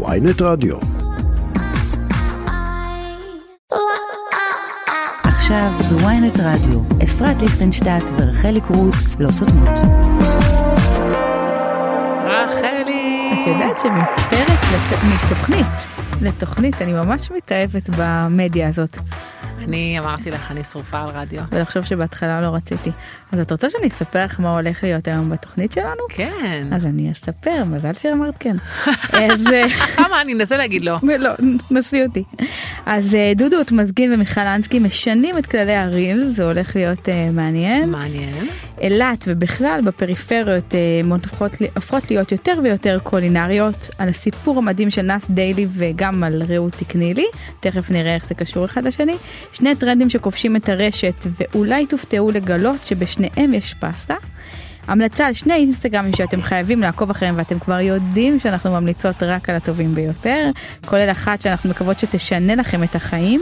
ויינט רדיו. עכשיו בוויינט רדיו, אפרת ליכטנשטט ורחלי קרוט לא סותמות. רחלי. את יודעת שמפרק לת- מתוכנית לתוכנית אני ממש מתאהבת במדיה הזאת אני אמרתי לך, אני שרופה על רדיו. ולחשוב שבהתחלה לא רציתי. אז את רוצה שאני אספר לך מה הולך להיות היום בתוכנית שלנו? כן. אז אני אספר, מזל שאמרת כן. אז אה, כמה אני אנסה להגיד לא. לא, נסי אותי. אז אה, דודו מזגין ומיכל אנסקי משנים את כללי הריל, זה הולך להיות אה, מעניין. מעניין. אילת ובכלל בפריפריות אה, הופכות, הופכות להיות יותר ויותר קולינריות על הסיפור המדהים של נאס דיילי וגם על רעות תקני לי תכף נראה איך זה קשור אחד לשני שני טרנדים שכובשים את הרשת ואולי תופתעו לגלות שבשניהם יש פסטה. המלצה על שני אינסטגרמים שאתם חייבים לעקוב אחריהם ואתם כבר יודעים שאנחנו ממליצות רק על הטובים ביותר כולל אחת שאנחנו מקוות שתשנה לכם את החיים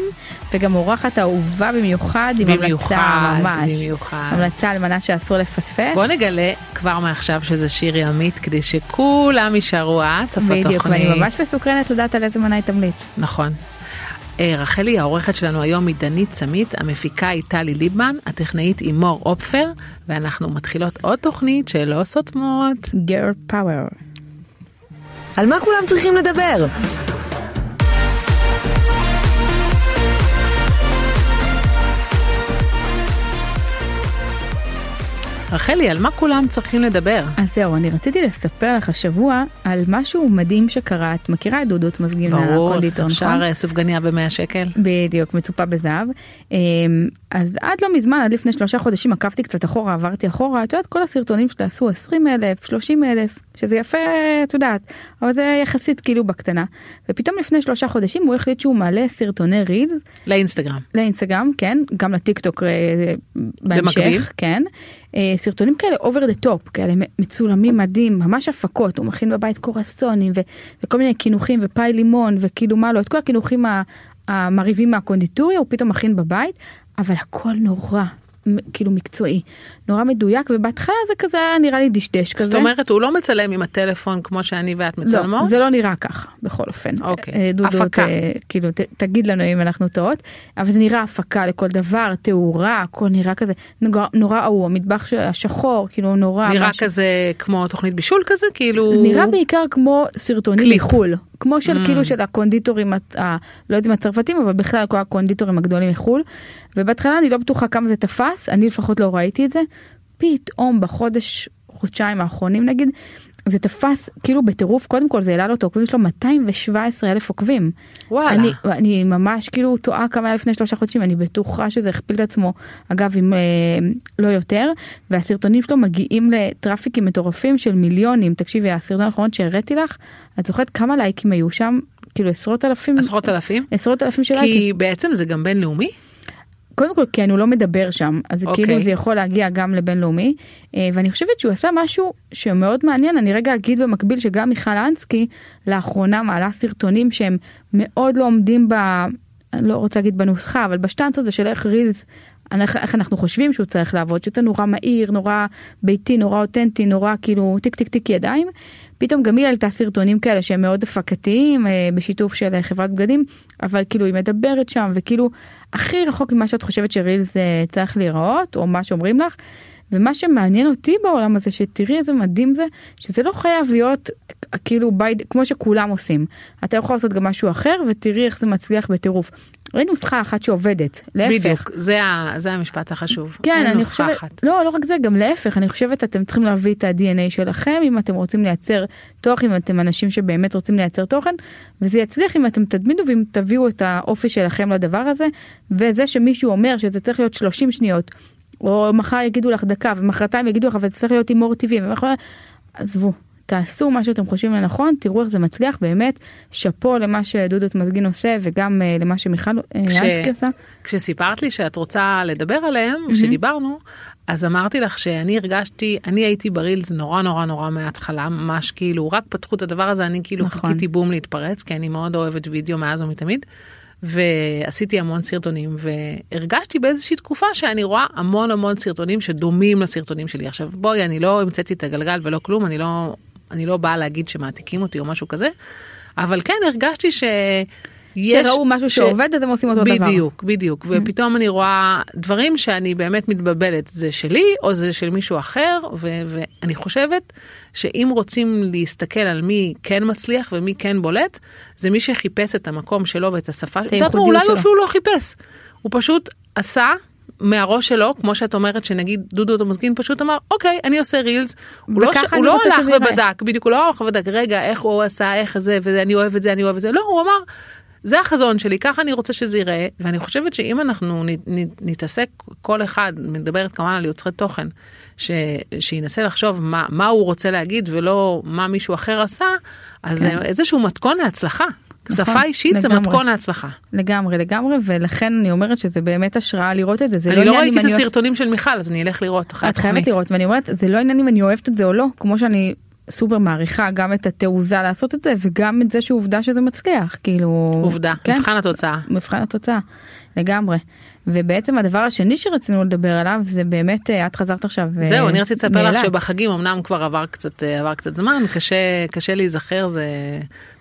וגם אורחת אהובה במיוחד עם המלצה במיוחד, ממש במיוחד. המלצה על מנה שאסור לפספס. בוא נגלה כבר מעכשיו שזה שירי עמית כדי שכולם יישארו אה צפות תוכנית. בדיוק, ואני ממש מסוקרנת לדעת על איזה מנה היא תמליץ. נכון. אה, רחלי העורכת שלנו היום היא דנית סמית, המפיקה היא טלי ליבמן, הטכנאית היא מור אופפר, ואנחנו מתחילות עוד תוכנית שלא סותמות. גר פאוור. על מה כולם צריכים לדבר? רחלי, על מה כולם צריכים לדבר? אז זהו, אני רציתי לספר לך השבוע על משהו מדהים שקרה. את מכירה את דודות מזגין ברור, מהקונדיטור, נכון? אפשר אה, סופגניה ב-100 שקל? בדיוק, מצופה בזהב. אמ, אז עד לא מזמן, עד לפני שלושה חודשים עקבתי קצת אחורה, עברתי אחורה, את יודעת, כל הסרטונים שלה עשו 20 אלף, 30 אלף, שזה יפה, את יודעת, אבל זה יחסית כאילו בקטנה. ופתאום לפני שלושה חודשים הוא החליט שהוא מעלה סרטוני ריל לאינסטגרם. לאינסטגרם, כן, גם לטיק טוק אה, בהמשך? כן. אה, סרטונים כאלה over the top, כאלה מצולמים מדהים, ממש הפקות, הוא מכין בבית קורסונים ו- וכל מיני קינוחים ופאי לימון וכאילו מה לא, את כל הקינוחים המרהיבים מהקונדיטוריה הוא פתאום מכין בבית, אבל הכל נורא. כאילו מקצועי נורא מדויק ובהתחלה זה כזה נראה לי דשדש כזה. זאת אומרת, הוא לא מצלם עם הטלפון כמו שאני ואת מצלמות? לא, זה לא נראה ככה בכל אופן. אוקיי. אה, דודו, הפקה. ת, כאילו ת, תגיד לנו אם אנחנו טועות, אבל זה נראה הפקה לכל דבר, תאורה, הכל נראה כזה נורא, נורא ההוא, המטבח ש- השחור, כאילו נורא. נראה משהו- כזה כמו תוכנית בישול כזה, כאילו... נראה בעיקר כמו סרטונים. מחו"ל, כמו של Mm. כאילו של הקונדיטורים, ה- לא יודעת אם הצרפתים, אבל בכלל כל הקונדיטורים הגדולים מחו"ל, ובהתחלה אני לא בטוחה כמה זה תפס, אני לפחות לא ראיתי את זה, פתאום בחודש, חודשיים האחרונים נגיד, זה תפס כאילו בטירוף, קודם כל זה העלה לו את העוקבים שלו 217 אלף עוקבים. וואלה. אני, אני ממש כאילו טועה כמה היה לפני שלושה חודשים, אני בטוחה שזה הכפיל את עצמו, אגב אם אה, לא יותר, והסרטונים שלו מגיעים לטראפיקים מטורפים של מיליונים, תקשיבי הסרטון האחרון שהראיתי לך, את זוכרת כמה לייקים היו שם? כאילו עשרות אלפים, עשרות אלפים? עשרות אלפים של לייקים. כי בעצם זה גם בינלאומי? קודם כל כן הוא לא מדבר שם אז אוקיי. כאילו זה יכול להגיע גם לבינלאומי אה, ואני חושבת שהוא עשה משהו שמאוד מעניין אני רגע אגיד במקביל שגם מיכל אנסקי לאחרונה מעלה סרטונים שהם מאוד לא עומדים ב... אני לא רוצה להגיד בנוסחה אבל בשטאנץ הזה של איך רילס. איך, איך אנחנו חושבים שהוא צריך לעבוד שזה נורא מהיר נורא ביתי נורא אותנטי נורא כאילו טיק טיק טיק ידיים. פתאום גם היא העלתה סרטונים כאלה שהם מאוד הפקתיים אה, בשיתוף של אה, חברת בגדים אבל כאילו היא מדברת שם וכאילו הכי רחוק ממה שאת חושבת ש reels אה, צריך להיראות או מה שאומרים לך. ומה שמעניין אותי בעולם הזה שתראי איזה מדהים זה שזה לא חייב להיות כאילו ביי, כמו שכולם עושים אתה יכול לעשות גם משהו אחר ותראי איך זה מצליח בטירוף. אין נוסחה אחת שעובדת להפך. בדיוק, זה ה- זה המשפט החשוב. כן, אני חושבת, אחת. לא, לא רק זה, גם להפך, אני חושבת אתם צריכים להביא את ה-DNA שלכם אם אתם רוצים לייצר תוכן, אם אתם אנשים שבאמת רוצים לייצר תוכן, וזה יצליח אם אתם תתמידו ואם תביאו את האופי שלכם לדבר הזה, וזה שמישהו אומר שזה צריך להיות 30 שניות, או מחר יגידו לך דקה, ומחרתיים יגידו לך, זה צריך להיות הימור טבעי, ומחר... עזבו. תעשו מה שאתם חושבים לנכון, תראו איך זה מצליח, באמת, שאפו למה שדודות מזגין עושה וגם אה, למה שמיכל אה, כש- ינסקי עושה. כשסיפרת לי שאת רוצה לדבר עליהם, כשדיברנו, אז אמרתי לך שאני הרגשתי, אני הייתי ברילס נורא נורא נורא מההתחלה, ממש כאילו, רק פתחו את הדבר הזה, אני כאילו נכון. חיכיתי בום להתפרץ, כי אני מאוד אוהבת וידאו מאז ומתמיד. ועשיתי המון סרטונים והרגשתי באיזושהי תקופה שאני רואה המון המון סרטונים שדומים לסרטונים שלי עכשיו בואי אני לא המצאתי את הגלגל ולא כלום אני לא אני לא באה להגיד שמעתיקים אותי או משהו כזה. אבל כן הרגשתי ש... שראו משהו שעובד אז הם עושים אותו דבר. בדיוק, בדיוק, ופתאום אני רואה דברים שאני באמת מתבלבלת, זה שלי או זה של מישהו אחר, ו- ואני חושבת שאם רוצים להסתכל על מי כן מצליח ומי כן בולט, זה מי שחיפש את המקום שלו ואת השפה, את הייחודיות אולי הוא שלו. אפילו לא חיפש, הוא פשוט עשה. מהראש שלו, כמו שאת אומרת, שנגיד דודו תומסגין פשוט אמר, אוקיי, אני עושה רילס. הוא לא, ש- הוא לא הלך. ובדק, בדיוק, הוא לא הלך ובדק, רגע, איך הוא עשה, איך זה, ואני אוהב את זה, אני אוהב את זה. לא, הוא אמר, זה החזון שלי, ככה אני רוצה שזה ייראה, ואני חושבת שאם אנחנו נתעסק, כל אחד, מדברת כמובן על יוצרי תוכן, ש, שינסה לחשוב מה, מה הוא רוצה להגיד ולא מה מישהו אחר עשה, אז כן. זה איזשהו מתכון להצלחה. נכון, שפה אישית זה לגמרי. מתכון להצלחה. לגמרי לגמרי ולכן אני אומרת שזה באמת השראה לראות את זה. זה אני לא עניין ראיתי את אני אוהבת- הסרטונים של מיכל, אז אני אלך לראות אחרי את חייבת התוכנית. לראות ואני אומרת זה לא עניין אם אני אוהבת את זה או לא כמו שאני סופר מעריכה גם את התעוזה לעשות את זה וגם את זה שעובדה שזה מצליח כאילו עובדה, כן, מבחן התוצאה. מבחן התוצאה לגמרי ובעצם הדבר השני שרצינו לדבר עליו זה באמת אה, את חזרת עכשיו אה, זהו, אני רציתי לספר לך. שבחגים אמנם כבר עבר קצת, אה, עבר קצת זמן, קשה, קשה להיזכר, זה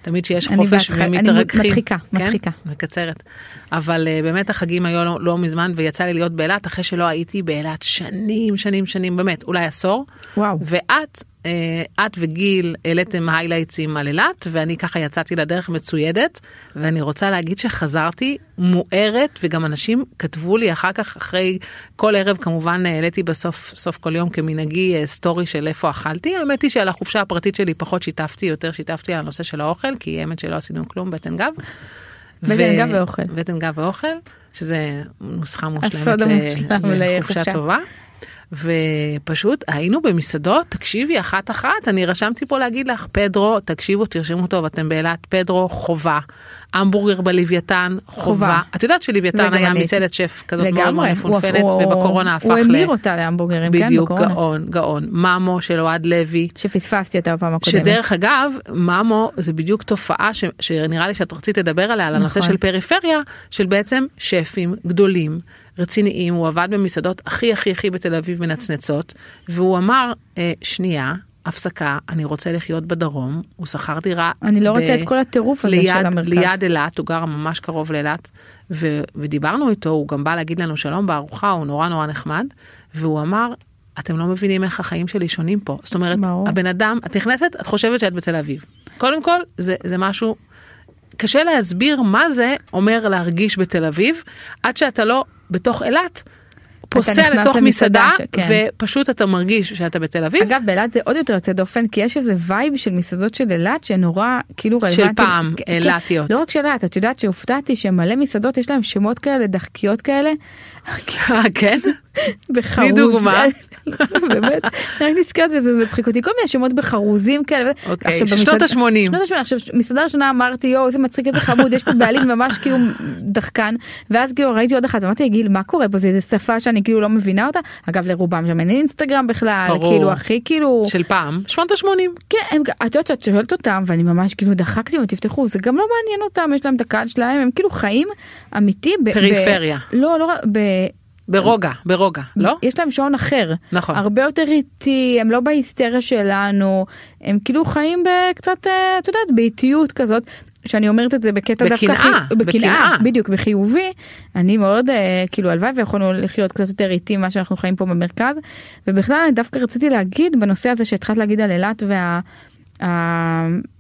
תמיד שיש חופש בהתחלה- אני ומתרככים. מדחיקה, כן? מדחיקה. מקצרת. אבל באמת החגים היו לא, לא מזמן ויצא לי להיות באילת אחרי שלא הייתי באילת שנים, שנים, שנים, באמת, אולי עשור. וואו ואת, את וגיל העליתם היילייטסים על אילת, ואני ככה יצאתי לדרך מצוידת, ואני רוצה להגיד שחזרתי מוארת, וגם אנשים כתבו לי אחר כך, אחרי כל ערב כמובן העליתי בסוף, סוף כל יום כמנהגי אה, סטורי של איפה אכלתי. האמת היא שעל החופשה הפרטית שלי פחות שיתפתי, יותר שיתפתי על הנושא של האוכל, כי האמת שלא עשינו כלום, בטן גב. בטן גב ואוכל. בטן גב ואוכל, שזה נוסחה מושלמת לחופשה לחופשה. טובה. ופשוט היינו במסעדות, תקשיבי אחת אחת, אני רשמתי פה להגיד לך, פדרו, תקשיבו, תרשמו טוב, אתם באילת, פדרו, חובה. המבורגר בלוויתן, חובה. חובה. את יודעת שלוויתן היה מסעדת שף כזאת מאוד מאוד לגמרי הוא- מפונפנת, הוא- ובקורונה הפך הוא ל... המיר אותה להמבורגרים כן בדיוק, בקורונה גאון, גאון. ממו של אוהד לוי. שפספסתי אותה בפעם הקודמת. שדרך אגב, ממו זה בדיוק תופעה ש, שנראה לי שאת רצית לדבר עליה, על הנושא נכון. של פריפריה, של בעצם שפים גדולים, רציניים, הוא עבד במסעדות הכי הכי הכי בתל אביב מנצנצות, והוא אמר, אה, שנייה, הפסקה, אני רוצה לחיות בדרום, הוא שכר דירה. אני לא ב- רוצה את כל הטירוף הזה ליד, של המרכז. ליד אילת, הוא גר ממש קרוב לאילת, ו, ודיברנו איתו, הוא גם בא להגיד לנו שלום בארוחה, הוא נורא נורא נחמד, והוא אמר, אתם לא מבינים איך החיים שלי שונים פה. זאת אומרת, ברור. הבן אדם, את נכנסת, את חושבת שאת בתל אביב. קודם כל, זה, זה משהו, קשה להסביר מה זה אומר להרגיש בתל אביב, עד שאתה לא בתוך אילת. פוסע לתוך מסעדה, כן. ופשוט אתה מרגיש שאתה בתל אביב. אגב באילת זה עוד יותר יוצא דופן כי יש איזה vibe של מסעדות של אילת שנורא כאילו רלוונטי. פעם, כן, אילתיות. לא רק של אילת את יודעת שהופתעתי שמלא מסעדות יש להם שמות כאלה דחקיות כאלה. כן? בחרוז. דוגמה. באמת, רק נזכרת בזה זה מצחיק אותי כל מיני שמות בחרוזים כאלה. אוקיי, שנות במסעדה- ה-שמונים. שנות ה-80 עכשיו מסעדה ראשונה אמרתי יואו איזה מצחיק איזה חמוד יש פה בעלים ממש כאילו דחקן ואז כאילו ראיתי עוד אחת אמרתי גיל מה קורה פה זה איזה שפה שאני כאילו לא מבינה אותה אגב לרובם שם אין אינסטגרם בכלל. כאילו הכי כאילו של פעם, שנות ה-80. כן את יודעת שאת שואלת אותם ואני ממש כאילו דחקתי אותם תפתחו זה גם לא מעניין אותם יש להם את הקהל שלהם הם כאילו חיים אמיתי. פריפריה. לא לא. ברוגע, ברוגע, לא? יש להם שעון אחר נכון. הרבה יותר איטי הם לא בהיסטריה שלנו הם כאילו חיים בקצת אה, את יודעת באיטיות כזאת שאני אומרת את זה בקטע דווקא בקנאה, בקנאה. בקנאה בדיוק בחיובי אני מאוד אה, כאילו הלוואי ויכולנו לחיות קצת יותר איטי ממה שאנחנו חיים פה במרכז ובכלל אני דווקא רציתי להגיד בנושא הזה שהתחלת להגיד על אילת וה.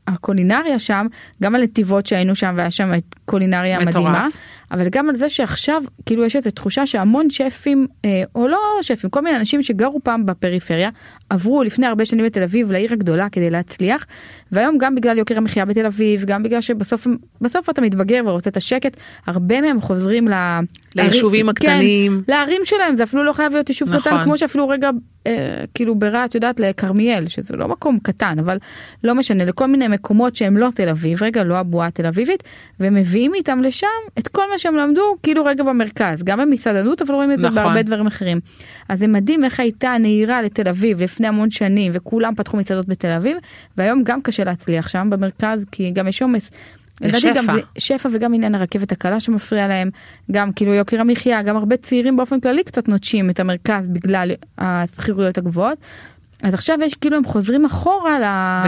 הקולינריה שם גם על נתיבות שהיינו שם והיה שם קולינריה מטורף. מדהימה אבל גם על זה שעכשיו כאילו יש איזו תחושה שהמון שפים אה, או לא שפים כל מיני אנשים שגרו פעם בפריפריה עברו לפני הרבה שנים בתל אביב לעיר הגדולה כדי להצליח והיום גם בגלל יוקר המחיה בתל אביב גם בגלל שבסוף בסוף אתה מתבגר ורוצה את השקט הרבה מהם חוזרים ל... ליישובים לערים- הקטנים. כן, לערים שלהם זה אפילו לא חייב להיות יישוב נכון. קטן כמו שאפילו רגע אה, כאילו ברהט יודעת לכרמיאל שזה לא מקום קטן אבל לא משנה לכל מיני מקומות שהם לא תל אביב רגע לא הבועה התל אביבית ומביאים איתם לשם את כל מה שהם למדו כאילו רגע במרכז גם במסעדנות אבל רואים את זה נכון. בהרבה דברים אחרים. אז זה מדהים איך הייתה נהירה לתל אביב לפני המון שנים וכולם פתחו מסעדות בתל אביב והיום גם קשה להצליח שם במרכז כי גם יש עומס. לדעתי גם. זה שפע וגם עניין הרכבת הקלה שמפריע להם גם כאילו יוקר המחיה גם הרבה צעירים באופן כללי קצת נוטשים את המרכז בגלל השכירויות הגבוהות. אז עכשיו יש כאילו הם חוזרים אחורה ל...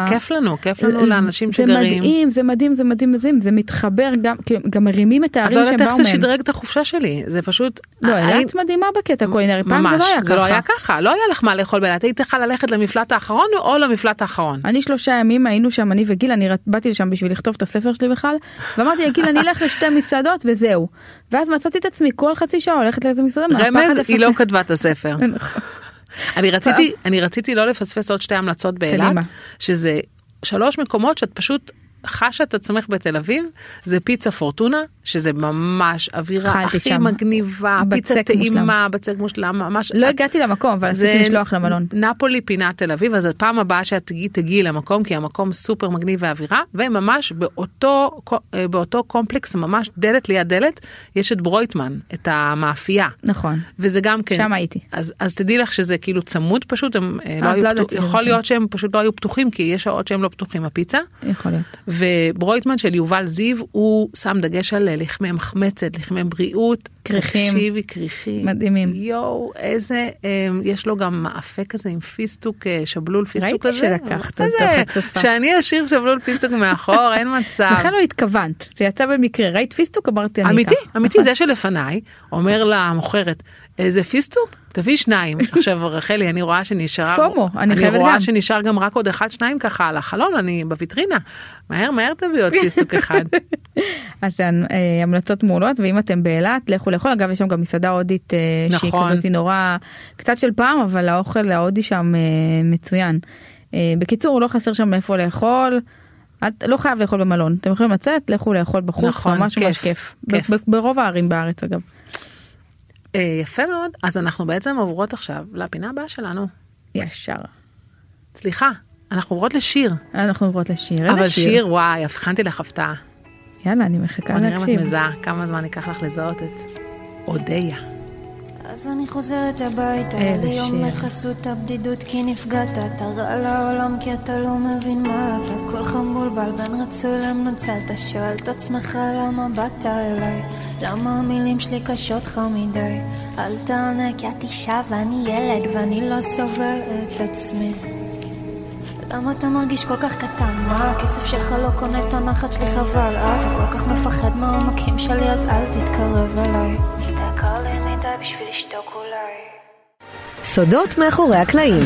וכיף לנו, כיף לנו לאנשים זה שגרים. מדהים, זה מדהים, זה מדהים, זה, זה מתחבר גם, כאילו, גם מרימים את הערים לא שהם יודעת איך באו זה מהם. שדרג את החופשה שלי, זה פשוט... לא, היית- אילת מדהימה בקטע קולינרי, פעם זה לא היה זה לא ככה. היה ככה, לא היה לך מה לאכול באילת, היית צריכה ללכת למפלט האחרון או למפלט האחרון. אני שלושה ימים היינו שם, אני וגיל, אני באתי לשם בשביל לכתוב את הספר שלי בכלל, ואמרתי לגיל אני אלך לשתי מסעדות וזהו. ואז מצאתי את עצמי כל חצי שעה הולכת לאיזה מסעדה, רמז, היא לא. כתבה את הספר. אני רציתי, אני רציתי לא לפספס עוד שתי המלצות באילת. שזה שלוש מקומות שאת פשוט חשה את עצמך בתל אביב, זה פיצה פורטונה, שזה ממש אווירה הכי שם. מגניבה, פיצה. טעימה, בצק מושלם, ממש. לא הגעתי למקום, אבל רציתי לשלוח למלון. נפולי פינת תל אביב אז הפעם הבאה שאת תגיעי תגיעי למקום כי המקום סופר מגניב ואווירה וממש באותו אה, באותו קומפלקס ממש דלת ליד דלת יש את ברויטמן את המאפייה נכון. וזה גם כן שם הייתי. אז אז תדעי לך שזה כאילו צמוד פשוט הם אה, לא אז היו לא פתוח, יכול כן. להיות שהם פשוט לא היו פתוחים כי יש שעות שהם לא פתוחים הפיצה יכול להיות. וברויטמן של יובל זיו הוא שם דגש על לחמי מחמצת לחמי בריאות כריכים. תקשיבי כריכים מדהימים. יואו איזה אה, יש לו גם מאפה כזה עם פיסטוק אה, שבלול פיסטוק ראיתי כזה שלקחת מה אותו זה? חצופה. שאני אשאיר שבלול פיסטוק מאחור אין מצב. בכלל לא התכוונת, זה יצא במקרה, ראית פיסטוק אמרתי אני אמיתי. אמיתי זה שלפניי אומר למוכרת איזה פיסטוק תביא שניים עכשיו רחלי אני רואה שנשארה FOMO, אני חייבת רואה גם. שנשאר גם רק עוד אחד שניים ככה על החלון אני בוויטרינה מהר מהר תביא עוד פיסטוק אחד אז אה, המלצות מעולות ואם אתם באילת לכו לאכול אגב יש שם גם מסעדה הודית אה, שהיא נכון. כזאת נורא קצת של פעם אבל האוכל ההודי שם אה, מצוין. בקיצור לא חסר שם איפה לאכול. את לא חייב לאכול במלון אתם יכולים לצאת לכו לאכול בחוץ נכון, ממש ממש כיף, כיף. כיף. ב- ברוב הערים בארץ אגב. אה, יפה מאוד אז אנחנו בעצם עוברות עכשיו לפינה הבאה שלנו ישר. סליחה אנחנו עוברות לשיר אנחנו עוברות לשיר. איזה אבל שיר וואי הכנתי לך הפתעה יאללה אני מחכה בוא נראה אם את להקשיב. מזהה כמה זמן ייקח לך לזהות את אודיה. אז אני חוזרת הביתה, איזה ליום שיר. לחסות הבדידות כי נפגעת, אתה רע לעולם כי אתה לא מבין מה אתה, כולך מבולבל בין רצוי למנוצל, אתה שואל את עצמך למה באת אליי, למה המילים שלי קשות לך מדי, אל תענה כי את אישה ואני ילד ואני לא סובל את עצמי. למה אתה מרגיש כל כך קטן? מה הכסף שלך לא קונה את הנחת שלי חבל? אתה כל כך מפחד מהעומקים שלי אז אל תתקרב אליי. אתה יקר לי מדי בשביל לשתוק אולי. סודות מאחורי הקלעים.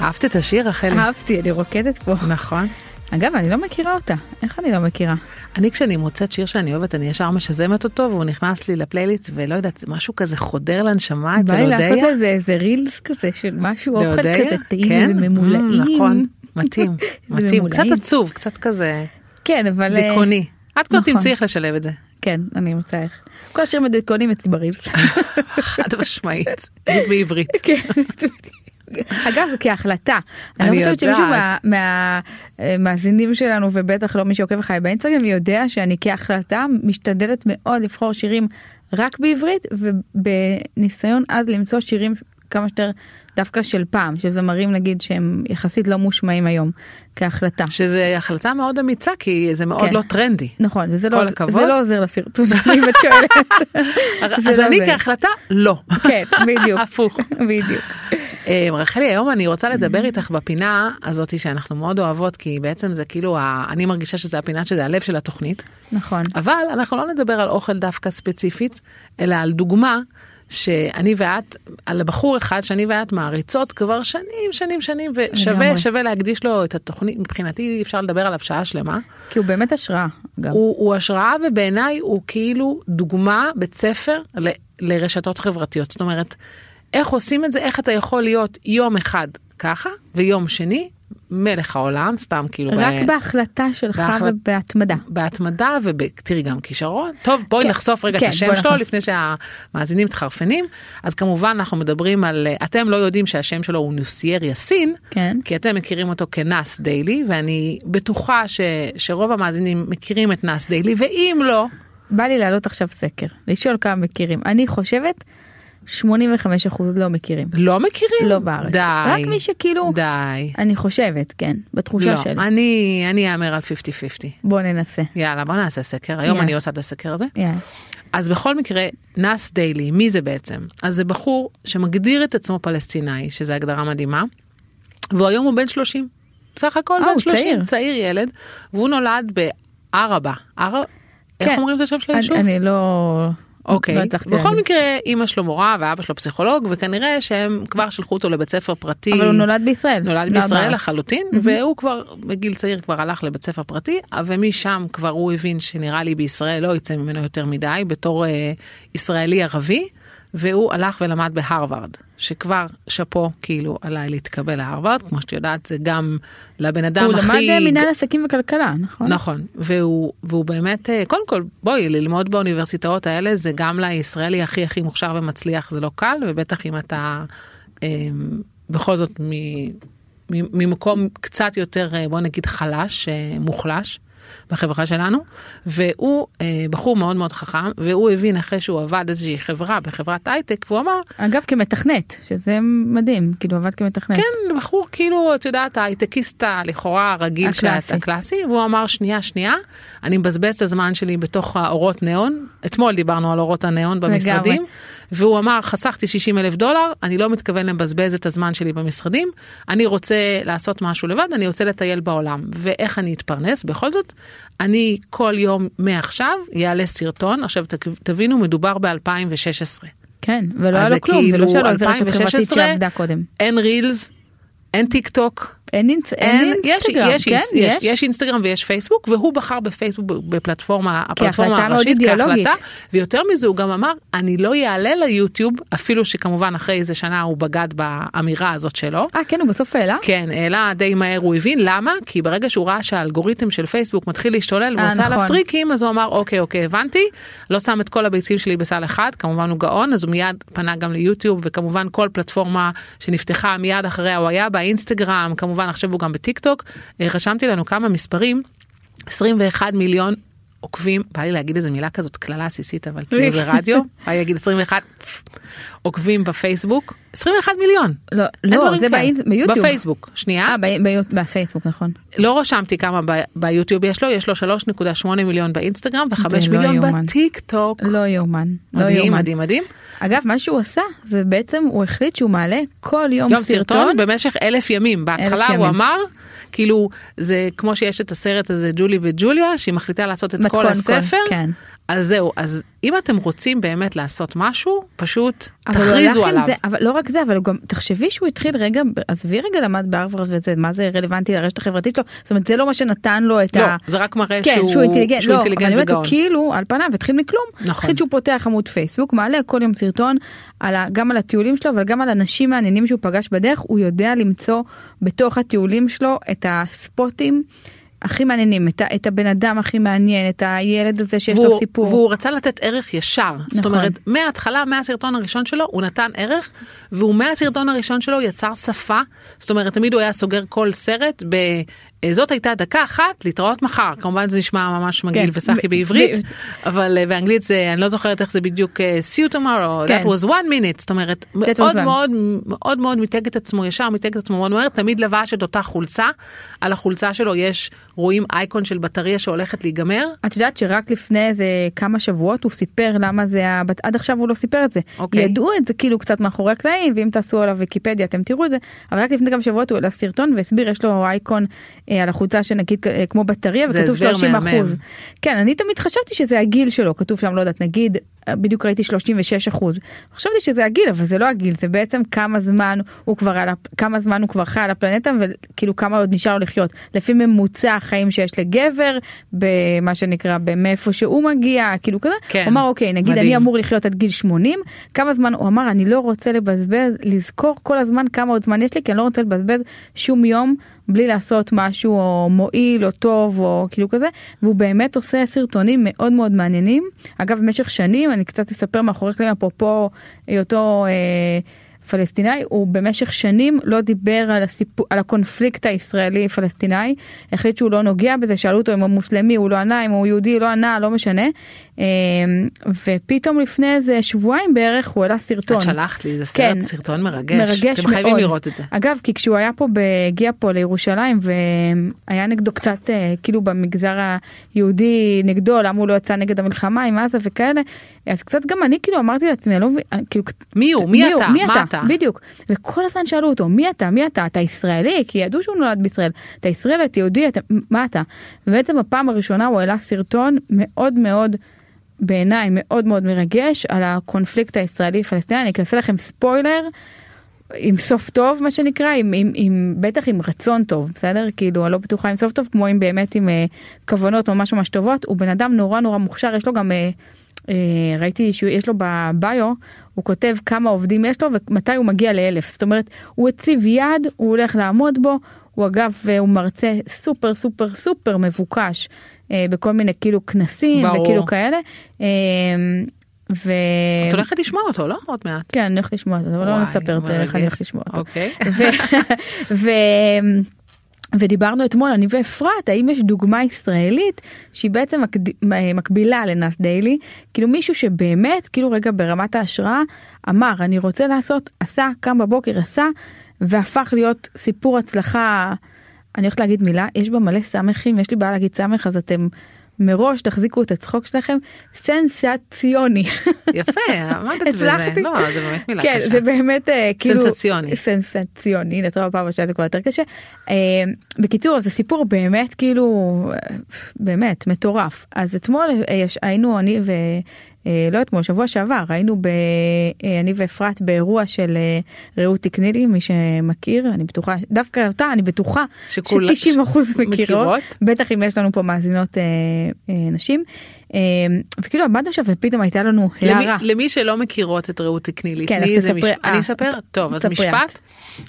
אהבת את השיר רחלי? אהבתי אני רוקדת פה. נכון. אגב אני לא מכירה אותה איך אני לא מכירה. אני כשאני מוצאת שיר שאני אוהבת אני ישר משזמת אותו והוא נכנס לי לפלייליסט ולא יודעת משהו כזה חודר לנשמה בא אצל לי לעשות אודיה. איזה איזה רילס כזה של משהו אוכל? כזה טעים כן? וממולאים. Mm, נכון, מתאים, מתאים, קצת. עצוב, קצת כזה כן אבל אה, דיכאוני. את כבר. תמצאי איך לשלב את זה, כן אני אמצא איך. כל השיר מדויקונים אצלי ברילס. חד משמעית, בעברית. כן. אגב זה כהחלטה. אני אני לא חושבת שמישהו. מהמאזינים שלנו ובטח לא מי שעוקב אחריי באינסטגרם יודע שאני כהחלטה משתדלת מאוד לבחור שירים רק בעברית ובניסיון אז למצוא שירים כמה שיותר דווקא של פעם של זמרים נגיד שהם יחסית לא מושמעים היום כהחלטה. שזה החלטה מאוד אמיצה כי זה מאוד כן. לא טרנדי. נכון כל לא, הכבוד. זה לא עוזר לסרטון אם את שואלת. זה אז לא אני. כהחלטה לא. כן בדיוק הפוך. בדיוק. אה, רחלי היום אני רוצה לדבר איתך בפינה הזאתי שאנחנו מאוד אוהבות כי בעצם זה כאילו אני מרגישה שזה הפינה שזה הלב של התוכנית נכון. אבל אנחנו לא נדבר על אוכל דווקא ספציפית אלא על דוגמה שאני ואת על בחור אחד שאני ואת מעריצות כבר שנים שנים שנים ושווה. שווה להקדיש לו את התוכנית מבחינתי אפשר לדבר עליו שעה שלמה. כי הוא באמת השראה. אגב. הוא, הוא השראה ובעיניי הוא כאילו דוגמה בית ספר ל, לרשתות חברתיות זאת אומרת איך עושים את זה איך אתה יכול להיות יום אחד ככה ויום שני מלך העולם סתם כאילו רק ב- בהחלטה שלך בהחלט- ובהתמדה. בהתמדה ותראי גם כישרון טוב בואי כן, נחשוף רגע כן, את השם שלו נחשוף. לפני שהמאזינים מתחרפנים אז כמובן אנחנו מדברים על אתם לא יודעים שהשם שלו הוא נוסייר יאסין כן. כי אתם מכירים אותו כנאס דיילי ואני בטוחה ש, שרוב המאזינים מכירים את נאס דיילי ואם לא בא לי להעלות עכשיו סקר, לשאול כמה מכירים. אני חושבת 85% לא מכירים. לא מכירים? לא בארץ. די. רק מי שכאילו, די. אני חושבת, כן, בתחושה לא, שלי. אני אני אאמר על 50-50. בוא ננסה. יאללה בוא נעשה סקר היום יאללה. אני עושה את הסקר הזה. יאללה. אז בכל מקרה נאס דיילי מי זה בעצם אז זה בחור שמגדיר את עצמו פלסטינאי שזה הגדרה מדהימה. והוא היום הוא בן 30. בסך הכל אה, בן הוא 30 צעיר. צעיר ילד והוא נולד בערבה. איך כן. אומרים את השם של היישוב? אני, אני לא... אוקיי, לא הצלחתי בכל להגיד. מקרה אימא שלו מורה ואבא שלו פסיכולוג וכנראה שהם כבר שלחו אותו לבית ספר פרטי. אבל הוא נולד בישראל. נולד לא בישראל. לחלוטין והוא כבר בגיל צעיר כבר הלך לבית ספר פרטי ומשם כבר הוא הבין שנראה לי בישראל לא יצא ממנו יותר מדי בתור אה, ישראלי ערבי והוא הלך ולמד בהרווארד שכבר שאפו כאילו עליי להתקבל להרווארד כמו שאת יודעת זה גם לבן אדם הוא הכי למד אה, מנהל עסקים וכלכלה, נכון? נכון והוא והוא באמת אה, קודם כל בואי ללמוד באוניברסיטאות האלה זה גם לישראלי הכי הכי מוכשר ומצליח זה לא קל ובטח אם אתה אה, בכל זאת מ- מ- ממקום קצת יותר אה, בוא נגיד חלש אה, מוחלש. בחברה שלנו והוא אה, בחור מאוד מאוד חכם והוא הבין אחרי שהוא עבד איזושהי חברה בחברת הייטק והוא אמר אגב כמתכנת, שזה מדהים, כאילו עבד כמתכנת. כן בחור כאילו את יודעת ההייטקיסט הלכאורה הרגיל הקלאסי. הקלאסי. הקלאסי והוא אמר שנייה שנייה אני מבזבז את הזמן שלי בתוך האורות ניאון אתמול דיברנו על אורות הניאון במשרדים לגמרי. והוא אמר חסכתי 60 אלף דולר אני לא מתכוון לבזבז את הזמן שלי במשרדים אני רוצה לעשות משהו לבד אני רוצה לטייל בעולם. ואיך אני אתפרנס? בכל זאת אני כל יום מעכשיו יעלה סרטון. עכשיו תבינו מדובר ב2016 כן, ולא היה לו זה כלום, זה לא כאילו שהיה לו איזה רשת חברתית 2016, שעבדה קודם. אין reels אין טיק טוק אין אינס- אין יש, אינסטגרם, יש, כן? יש, יש, יש אינסטגרם ויש פייסבוק והוא בחר בפייסבוק בפלטפורמה הפלטפורמה הראשית. כהחלטה ויותר מזה הוא גם אמר אני לא יעלה ליוטיוב אפילו שכמובן אחרי איזה שנה הוא בגד באמירה הזאת שלו. אה כן, הוא בסוף העלה? כן העלה די מהר הוא הבין למה כי ברגע שהוא ראה שהאלגוריתם של פייסבוק מתחיל להשתולל אה, ועושה עליו נכון. טריקים אז הוא אמר אוקיי אוקיי הבנתי לא שם את כל הביצים שלי בסל אחד כמובן הוא גאון אז הוא מיד פנה גם ליוטיוב וכמובן כל פלטפורמה שנפתחה מיד אחריה הוא היה באינסטגרם כמובן עכשיו הוא גם בטיק טוק אה, רשמתי לנו כמה מספרים 21 מיליון. עוקבים, בא לי להגיד איזה מילה כזאת קללה עסיסית אבל כאילו זה רדיו, בא לי להגיד 21 עוקבים בפייסבוק, 21 מיליון. לא, לא, זה ביוטיוב. בפייסבוק, שנייה. אה, ב- ב- בפייסבוק, נכון. לא רשמתי כמה ב- ביוטיוב יש לו, יש לו 3.8 מיליון באינסטגרם ו-5 זה לא מיליון. בטיק טוק. לא יאומן. לא מדהים. מדהים, מדהים. אגב, מה שהוא עשה, זה בעצם, הוא החליט שהוא מעלה כל יום יום סרטון סרטון. במשך אלף ימים. בהתחלה אלף הוא ימים. אמר, כאילו, זה כמו שיש את הסרט הזה ג'ולי וג'וליה, שהיא מחליטה לעשות את כל הספר. כן. אז זהו, אז אם אתם רוצים באמת לעשות משהו, פשוט אבל תכריזו עליו. זה, אבל לא רק זה, אבל גם, תחשבי שהוא התחיל רגע, עזבי רגע למד בהרווארד וזה, מה זה רלוונטי לרשת החברתית שלו, זאת אומרת זה לא מה שנתן לו את לא, ה... זה רק מראה כן, שהוא שהוא אינטליגנט, שהוא לא, אבל אינטליגנט אני אומרת, הוא וגאון. כאילו על פניו התחיל מכלום, נכון. החליט שהוא פותח עמוד פייסבוק, מעלה כל יום סרטון, על ה, גם על הטיולים שלו, אבל גם על אנשים מעניינים שהוא פגש בדרך, הוא יודע למצוא בתוך הטיולים שלו את הספוטים הכי מעניינים, את, את הבן אדם הכי מעניין, את הילד הזה שיש לו והוא, סיפור. והוא רצה לתת ערך ישר. זאת נכון. אומרת, מההתחלה, מהסרטון הראשון שלו, הוא נתן ערך, והוא מהסרטון הראשון שלו יצר שפה. זאת אומרת, תמיד הוא היה סוגר כל סרט ב... זאת הייתה דקה אחת להתראות מחר כמובן זה נשמע ממש מגעיל כן. וסחי בעברית אבל אה, באנגלית זה אני לא זוכרת איך זה בדיוק אה, see you tomorrow כן. that was one minute זאת אומרת מאוד. מאוד מאוד מאוד מיתג את עצמו ישר מיתג את עצמו מאוד מהר תמיד לבש את אותה חולצה על החולצה שלו יש רואים אייקון של בטריה שהולכת להיגמר את יודעת שרק לפני איזה כמה שבועות הוא סיפר למה זה עד עכשיו הוא לא סיפר את זה. אוקיי. ידעו את זה כאילו קצת מאחורי הקלעים ואם תעשו עליו ויקיפדיה אתם תראו את זה, אבל רק לפני כמה שבועות הוא העלה סרטון והסביר יש לו אייקון אה, על החולצה שנגיד אה, כמו בטריה וכתוב הסבר 30 מהמם. אחוז. כן אני תמיד חשבתי שזה הגיל שלו כתוב שם לא יודעת נגיד אה, בדיוק ראיתי 36 אחוז. חשבתי שזה הגיל אבל זה לא הגיל זה בעצם כמה זמן הוא כבר על כמה זמן הוא כבר חי על הפלנטה וכאילו כמה עוד נשאר לו לחיות. לפי ממוצע החיים שיש לגבר במה שנקרא במאיפה שהוא מגיע כאילו כזה. כן, הוא אמר אוקיי נגיד מדהים. אני אמור לחיות עד גיל 80 כמה זמן הוא אמר אני לא רוצה לבזבז לזכור כל הזמן כמה עוד זמן יש לי כי אני לא רוצה לבזבז שום יום בלי לעשות משהו או מועיל או טוב או כאילו כזה והוא באמת עושה סרטונים מאוד מאוד מעניינים. אגב במשך שנים אני קצת אספר מאחורי קלעים אפרופו היותו. אה, פלסטיני, הוא במשך שנים לא דיבר על, הסיפור, על הקונפליקט הישראלי פלסטיני, החליט שהוא לא נוגע בזה, שאלו אותו אם הוא מוסלמי, הוא לא ענה, אם הוא יהודי, לא ענה, לא משנה. אה, ופתאום לפני איזה שבועיים בערך הוא העלה סרטון. את שלחת לי, זה סרט, כן. סרטון מרגש. מרגש אתם חייבים מאוד. לראות את זה. אגב, כי כשהוא היה פה, הגיע פה לירושלים והיה נגדו קצת, אה, כאילו במגזר היהודי נגדו, למה הוא לא יצא נגד המלחמה עם עזה וכאלה, אז קצת גם אני כאילו אמרתי לעצמי, אני לא מבין, כאילו, מי הוא? מי אתה? מי אתה? אתה? בדיוק. וכל הזמן שאלו אותו, מי אתה? מי אתה? אתה ישראלי? כי ידעו שהוא נולד בישראל. אתה ישראלי, אתה יהודי, אתה, מה אתה? ובעצם בפעם הראשונה הוא העלה סרטון מאוד מאוד, בעיניי מאוד מאוד מרגש, על הקונפליקט הישראלי פלסטיני. אני אעשה לכם ספוילר. עם סוף טוב מה שנקרא עם, עם, עם בטח עם רצון טוב בסדר כאילו אני לא בטוחה עם סוף טוב כמו עם באמת עם אה, כוונות ממש ממש טובות הוא בן אדם נורא נורא מוכשר יש לו גם אה, ראיתי שיש לו בביו הוא כותב כמה עובדים יש לו ומתי הוא מגיע לאלף זאת אומרת הוא הציב יעד הוא הולך לעמוד בו הוא אגב אה, הוא מרצה סופר סופר סופר מבוקש אה, בכל מיני כאילו כנסים ברור. וכאילו כאלה. אה, ו... את הולכת לשמוע אותו, לא? עוד מעט. כן, אני הולכת לשמוע זה, אבל לא נספר את איך אני. הולכת לשמוע אותו. אוקיי. ו- ודיברנו אתמול אני ואפרת האם יש דוגמה ישראלית שהיא בעצם מקד... מקבילה לנאס דיילי? כאילו מישהו שבאמת כאילו רגע ברמת ההשראה אמר אני רוצה לעשות עשה קם בבוקר עשה והפך להיות סיפור הצלחה אני הולכת להגיד מילה יש בה מלא סמכים יש לי בעיה להגיד סמך אז אתם מראש תחזיקו את הצחוק שלכם סנסציוני. יפה, עמדת בזה. לא, זה באמת מילה כן, קשה. זה באמת אה, כאילו סנסציוני. סנסציוני טוב בפעם השנייה זה כבר יותר קשה. אה, בקיצור זה סיפור באמת כאילו אה, באמת מטורף אז אתמול יש- היינו אני ו... לא אתמול שבוע שעבר היינו ב... אה, אני ואפרת באירוע של אה, רעות תקני לי מי שמכיר אני בטוחה דווקא אותה אני בטוחה שכולה- ש-90 אחוז מכירות מכירות. בטח אם יש לנו פה מאזינות אה, אה, נשים אה, וכאילו עמדנו שם ופתאום הייתה לנו הערה. למי שלא מכירות את רעות תקני לי, כן, אז תספרי- אה, אני אספר? ת- טוב, אז משפט.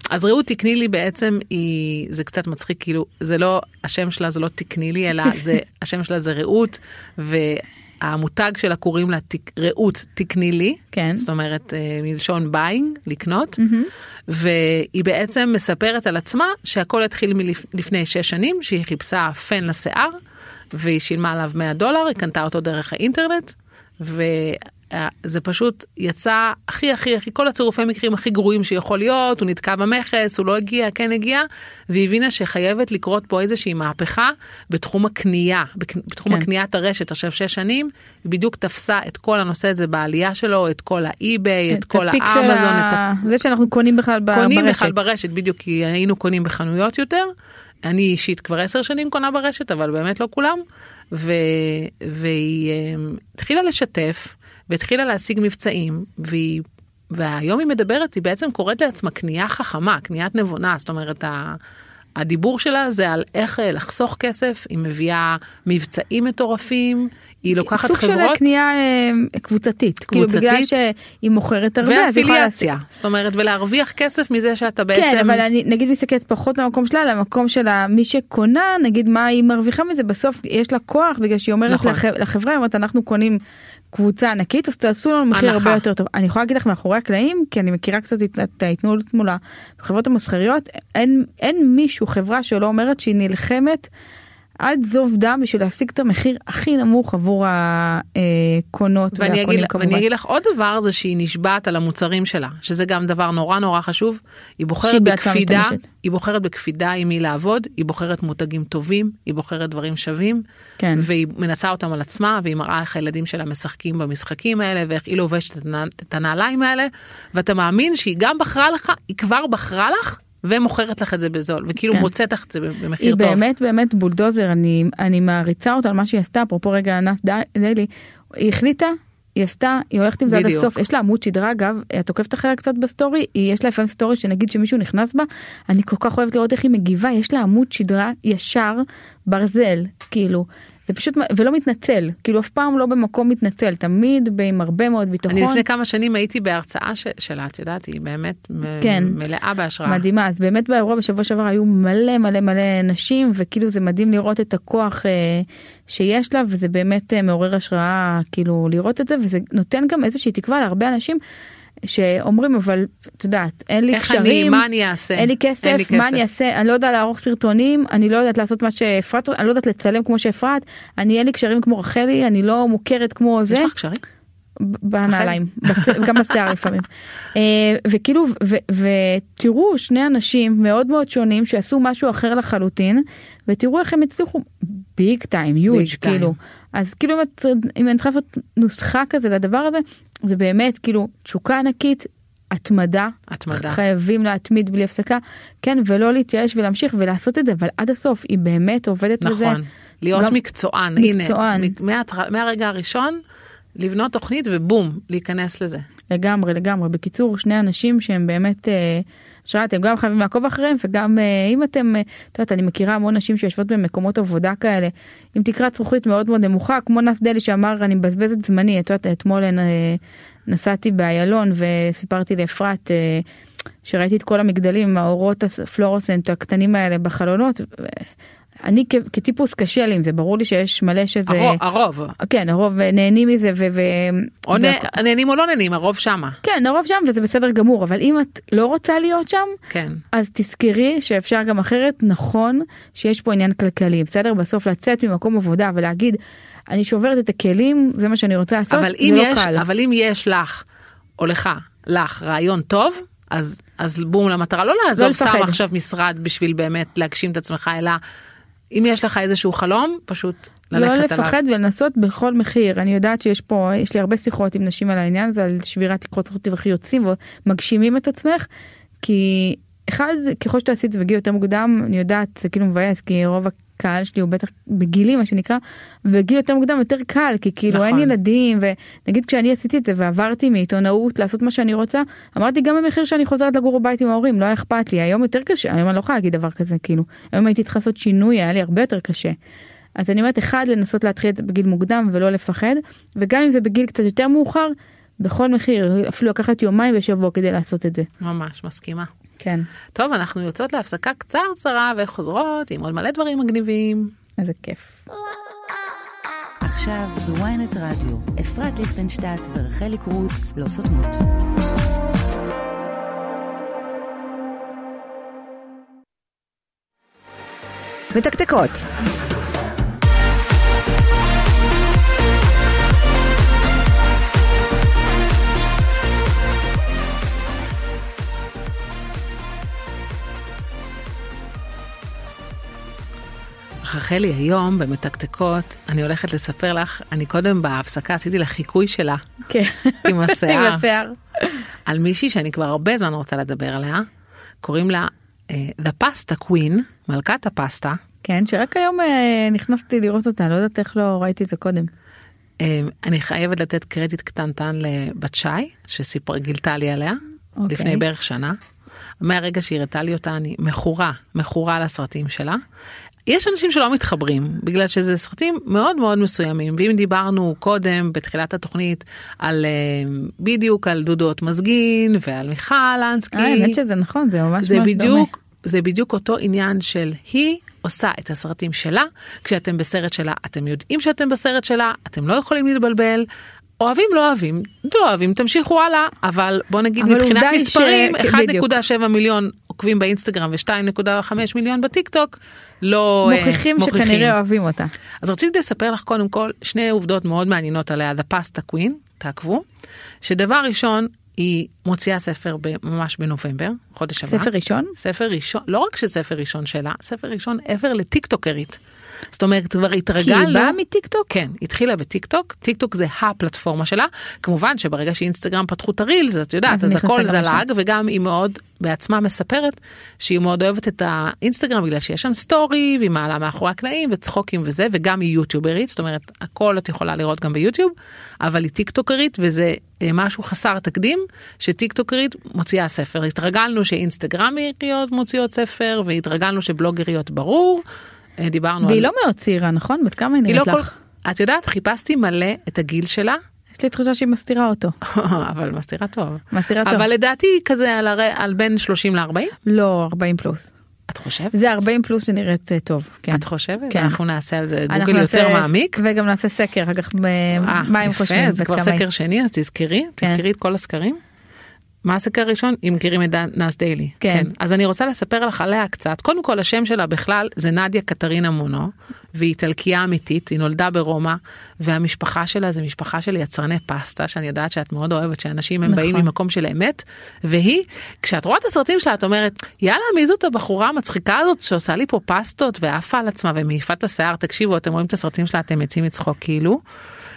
אז רעות תקני לי בעצם היא, זה קצת מצחיק, כאילו, זה לא, השם שלה זה לא תקני לי, אלא זה, השם שלה זה רעות, והמותג שלה קוראים לה תק, רעות תקני לי, כן. זאת אומרת אה, מלשון buying, לקנות, והיא בעצם מספרת על עצמה שהכל התחיל מלפני שש שנים, שהיא חיפשה פן לשיער, והיא שילמה עליו 100 דולר, היא קנתה אותו דרך האינטרנט, וזה פשוט יצא הכי הכי הכי כל הצירופי מקרים הכי גרועים שיכול להיות, הוא נתקע במכס, הוא לא הגיע, כן הגיע, והיא הבינה שחייבת לקרות פה איזושהי מהפכה בתחום הקנייה, בתחום כן. הקניית הרשת. עכשיו שש שנים, בדיוק תפסה את כל הנושא הזה בעלייה שלו, את כל האי-ביי, את כל הפיק של האמזון, את ה- זה שאנחנו קונים בכלל ב- קונים ברשת. בכלל ברשת בדיוק כי היינו קונים בחנויות יותר. אני אישית כבר עשר שנים קונה ברשת אבל באמת לא כולם. ו... והיא אמ, התחילה לשתף והתחילה להשיג מבצעים והיא והיום היא מדברת היא בעצם קוראת לעצמה קנייה חכמה קניית נבונה זאת אומרת ה... הדיבור שלה זה על איך אה, לחסוך כסף היא מביאה מבצעים מטורפים היא לוקחת סוג חברות של קנייה אה, קבוצתית. כאילו קבוצתית. בגלל שהיא מוכרת הרבה. ואפיליאציה זאת אומרת ולהרוויח כסף מזה שאתה בעצם כן אבל אני נגיד מסתכלת פחות למקום שלה למקום של מי שקונה נגיד מה היא מרוויחה מזה בסוף יש לה כוח בגלל שהיא אומרת נכון. לח- לחברה אומרת אנחנו קונים קבוצה ענקית אז תעשו לנו מחיר. הרבה יותר טוב אני יכולה להגיד לך מאחורי הקלעים כי אני מכירה קצת את ההתנהלות מול החברות המסחריות אין אין מישהו חברה שלא אומרת שהיא נלחמת עד זוב דם בשביל להשיג את המחיר הכי נמוך עבור הקונות ואני אגיד, והקונים ואני כמובן. אגיד לך עוד דבר זה שהיא נשבעת על המוצרים שלה שזה גם דבר נורא נורא חשוב היא בוחרת בקפידה משתמשת. היא בוחרת בקפידה עם מי לעבוד היא בוחרת מותגים טובים היא בוחרת דברים שווים כן. והיא מנסה אותם על עצמה והיא מראה איך הילדים שלה משחקים במשחקים האלה ואיך היא לובשת את הנעליים האלה ואתה מאמין שהיא גם בחרה לך היא כבר בחרה לך ומוכרת לך את זה בזול וכאילו כן. מוצאת לך את זה במחיר היא טוב. באמת באמת בולדוזר אני אני מעריצה אותה על מה שהיא עשתה אפרופו רגע ענת די- דיילי היא החליטה היא עשתה היא הולכת עם זה עד. הסוף יש לה עמוד שדרה אגב את עוקבת אחריה קצת ב story היא יש לה לפעמים story שנגיד שמישהו נכנס בה אני כל כך אוהבת לראות איך היא מגיבה יש לה עמוד שדרה ישר ברזל כאילו זה פשוט ולא מתנצל כאילו אף פעם לא במקום מתנצל תמיד עם הרבה מאוד ביטחון. אני לפני כמה שנים הייתי בהרצאה ש- שלה את יודעת היא באמת כן. מלאה בהשראה. מדהימה אז באמת באירוע בשבוע שעבר היו מלא מלא מלא נשים וכאילו זה מדהים לראות את הכוח אה, שיש לה וזה באמת אה, מעורר השראה כאילו לראות את זה וזה נותן גם איזושהי תקווה להרבה אנשים. שאומרים אבל את יודעת אין לי קשרים, אני, מה אני אעשה? אין לי כסף, אין לי מה כסף. אני אעשה, אני לא יודעת לערוך סרטונים, אני לא יודעת לעשות מה שאפרת, אני לא יודעת לצלם כמו שאפרת, אני אין לי קשרים כמו רחלי, אני לא מוכרת כמו זה. יש לך קשרים? בנעליים, גם בשיער לפעמים. אה, וכאילו, ותראו שני אנשים מאוד מאוד שונים שעשו משהו אחר לחלוטין, ותראו איך הם הצליחו ביג טיים, יוג'. כאילו. אז כאילו אם את- אם אני צריכה לעשות נוסחה כזה לדבר הזה, זה באמת כאילו תשוקה ענקית, התמדה, התמדה. חייבים להתמיד בלי הפסקה, כן, ולא להתייאש ולהמשיך ולעשות את זה, אבל עד הסוף היא באמת עובדת בזה. נכון. להיות מקצוען. מקצוען. הנה, מהרגע הראשון, לבנות תוכנית ובום, להיכנס לזה. לגמרי לגמרי בקיצור שני אנשים שהם באמת אה, השראה אתם גם חייבים לעקוב אחריהם וגם אה, אם אתם אה, את יודעת אני מכירה המון נשים שיושבות במקומות עבודה כאלה עם תקרת זכוכית מאוד מאוד נמוכה כמו נס דלי שאמר אני מבזבז את זמני את יודעת אתמול נסעתי באיילון וסיפרתי לאפרת שראיתי את כל המגדלים האורות הפלורוסנט הקטנים האלה בחלונות. ו- אני כ- כטיפוס קשה לי עם זה ברור לי שיש מלא שזה הרוב, הרוב. כן הרוב נהנים מזה ו... ו- או. נה- נהנים או לא נהנים, הרוב שמה. כן הרוב שם וזה בסדר גמור אבל אם את לא רוצה להיות שם כן. אז תזכרי שאפשר גם אחרת נכון שיש פה עניין כלכלי בסדר בסוף לצאת ממקום עבודה ולהגיד אני שוברת את הכלים זה מה שאני רוצה לעשות אבל אם לא יש, קל. אבל אם יש לך, או לך, לך רעיון טוב, אז, אז בום למטרה, לא לעזוב סתם לפחד. עכשיו משרד בשביל באמת להגשים את עצמך, אלא אם יש לך איזשהו חלום, פשוט לא ללכת עליו. לפחד ולנסות בכל מחיר אני יודעת שיש פה יש לי הרבה שיחות עם נשים על העניין הזה על שבירת תקרות זכות ואיך יוצאים ומגשימים את עצמך כי אחד ככל שתעשי את זה בגיל יותר מוקדם אני יודעת זה כאילו מבאס כי רוב הקהל שלי הוא בטח בגילי מה שנקרא בגיל יותר מוקדם יותר קל כי כאילו אין נכון. ילדים ונגיד כשאני עשיתי את זה ועברתי מעיתונאות לעשות מה שאני רוצה אמרתי גם במחיר שאני חוזרת לגור בבית עם ההורים לא היה אכפת לי היום יותר קשה היום אני לא יכולה להגיד דבר כזה כאילו היום הייתי צריכה לעשות שינוי היה לי הרבה יותר קשה. אז אני אומרת אחד לנסות להתחיל את זה בגיל מוקדם ולא לפחד וגם אם זה בגיל קצת יותר מאוחר בכל מחיר אפילו לקחת יומיים בשבוע כדי לעשות את זה. ממש, מסכימה. כן. טוב, אנחנו יוצאות להפסקה קצרצרה וחוזרות עם עוד מלא דברים מגניבים. איזה כיף. עכשיו בוויינט רדיו, אפרת ליכטנשטט ורחלי קרוט לא סותמות. מתקתקות. רחלי, היום במתקתקות, אני הולכת לספר לך, אני קודם בהפסקה עשיתי לה חיקוי שלה כן. עם השיער. עם השיער. על מישהי שאני כבר הרבה זמן רוצה לדבר עליה, קוראים לה uh, The Pasta Queen, מלכת הפסטה. כן שרק היום אה, נכנסתי לראות אותה לא יודעת איך לא ראיתי את זה קודם. Uh, אני חייבת לתת קרדיט קטנטן לבת שי, שסיפר, גילתה לי עליה, אוקיי. לפני בערך שנה. מהרגע שהיא הראתה לי אותה אני מכורה, מכורה לסרטים שלה. יש אנשים שלא מתחברים בגלל שזה סרטים מאוד מאוד מסוימים ואם דיברנו קודם בתחילת התוכנית על אה, בדיוק על דודות מזגין ועל מיכל אנסקי. אה, האמת שזה נכון זה ממש זה ממש בדיוק זה בדיוק אותו עניין של היא עושה את הסרטים שלה כשאתם בסרט שלה אתם יודעים שאתם בסרט שלה אתם לא יכולים להתבלבל. אוהבים לא אוהבים לא אוהבים תמשיכו הלאה אבל בוא נגיד אבל מבחינת מספרים ש- בדיוק. 1.7 מיליון עוקבים באינסטגרם ו2.5 מיליון בטיק טוק לא אה, מוכיחים שכנראה אוהבים אותה. אז רציתי לספר לך קודם כל שני עובדות מאוד מעניינות עליה The Pasta Queen תעקבו שדבר ראשון היא מוציאה ספר ממש בנובמבר חודש הבא. ספר ראשון? ספר ראשון לא רק שספר ראשון שלה ספר ראשון ever לטיקטוקרית. זאת אומרת כבר כי היא התרגלנו. באה מטיק טוק? כן, התחילה בטיק טוק, טיק טוק זה הפלטפורמה שלה, כמובן שברגע שאינסטגרם פתחו את הרילס, את יודעת, אז הכל זלג, וגם היא מאוד בעצמה מספרת שהיא מאוד אוהבת את האינסטגרם בגלל שיש שם סטורי, והיא מעלה מאחורי הקלעים וצחוקים וזה, וגם היא יוטיוברית, זאת אומרת, הכל את יכולה לראות גם ביוטיוב, אבל היא טיק טוקרית וזה אה, משהו חסר תקדים, שטיק טוקרית מוציאה ספר. התרגלנו שאינסטגרמיות מוציאות ספר, והתרגלנו שבלוגריות ברור. אה, דיברנו והיא על... לא מאוד צעירה נכון? בת כמה היא היא לא נראית כל... לך? את יודעת, חיפשתי מלא את הגיל שלה, יש לי תחושה שהיא מסתירה אותו. אבל מסתירה טוב. מסתירה טוב. אבל לדעתי כזה על, הר... על בין 30 ל-40. לא 40 פלוס. את חושבת? זה 40 פלוס שנראית אה, טוב. כן. את חושבת? כן. אנחנו נעשה על זה גוגל יותר נעשה- מעמיק. וגם נעשה סקר אחר כך ב- אה, מה הם חושבים. זה כבר היא. סקר שני אז תזכרי, כן. תזכרי את כל הסקרים. מה הסקר הראשון? אם מכירים את נאס דיילי. כן. אז אני רוצה לספר לך עליה קצת. קודם כל השם שלה בכלל זה נדיה קטרינה מונו, והיא איטלקייה אמיתית, היא נולדה ברומא, והמשפחה שלה זה משפחה של יצרני פסטה, שאני יודעת שאת מאוד אוהבת, שאנשים הם נכון. באים ממקום של אמת, והיא, כשאת רואה את הסרטים שלה את אומרת, יאללה מי זאת הבחורה המצחיקה הזאת שעושה לי פה פסטות ועפה על עצמה ומעיפה את השיער, תקשיבו אתם רואים את הסרטים שלה אתם יוצאים מצחוק כאילו.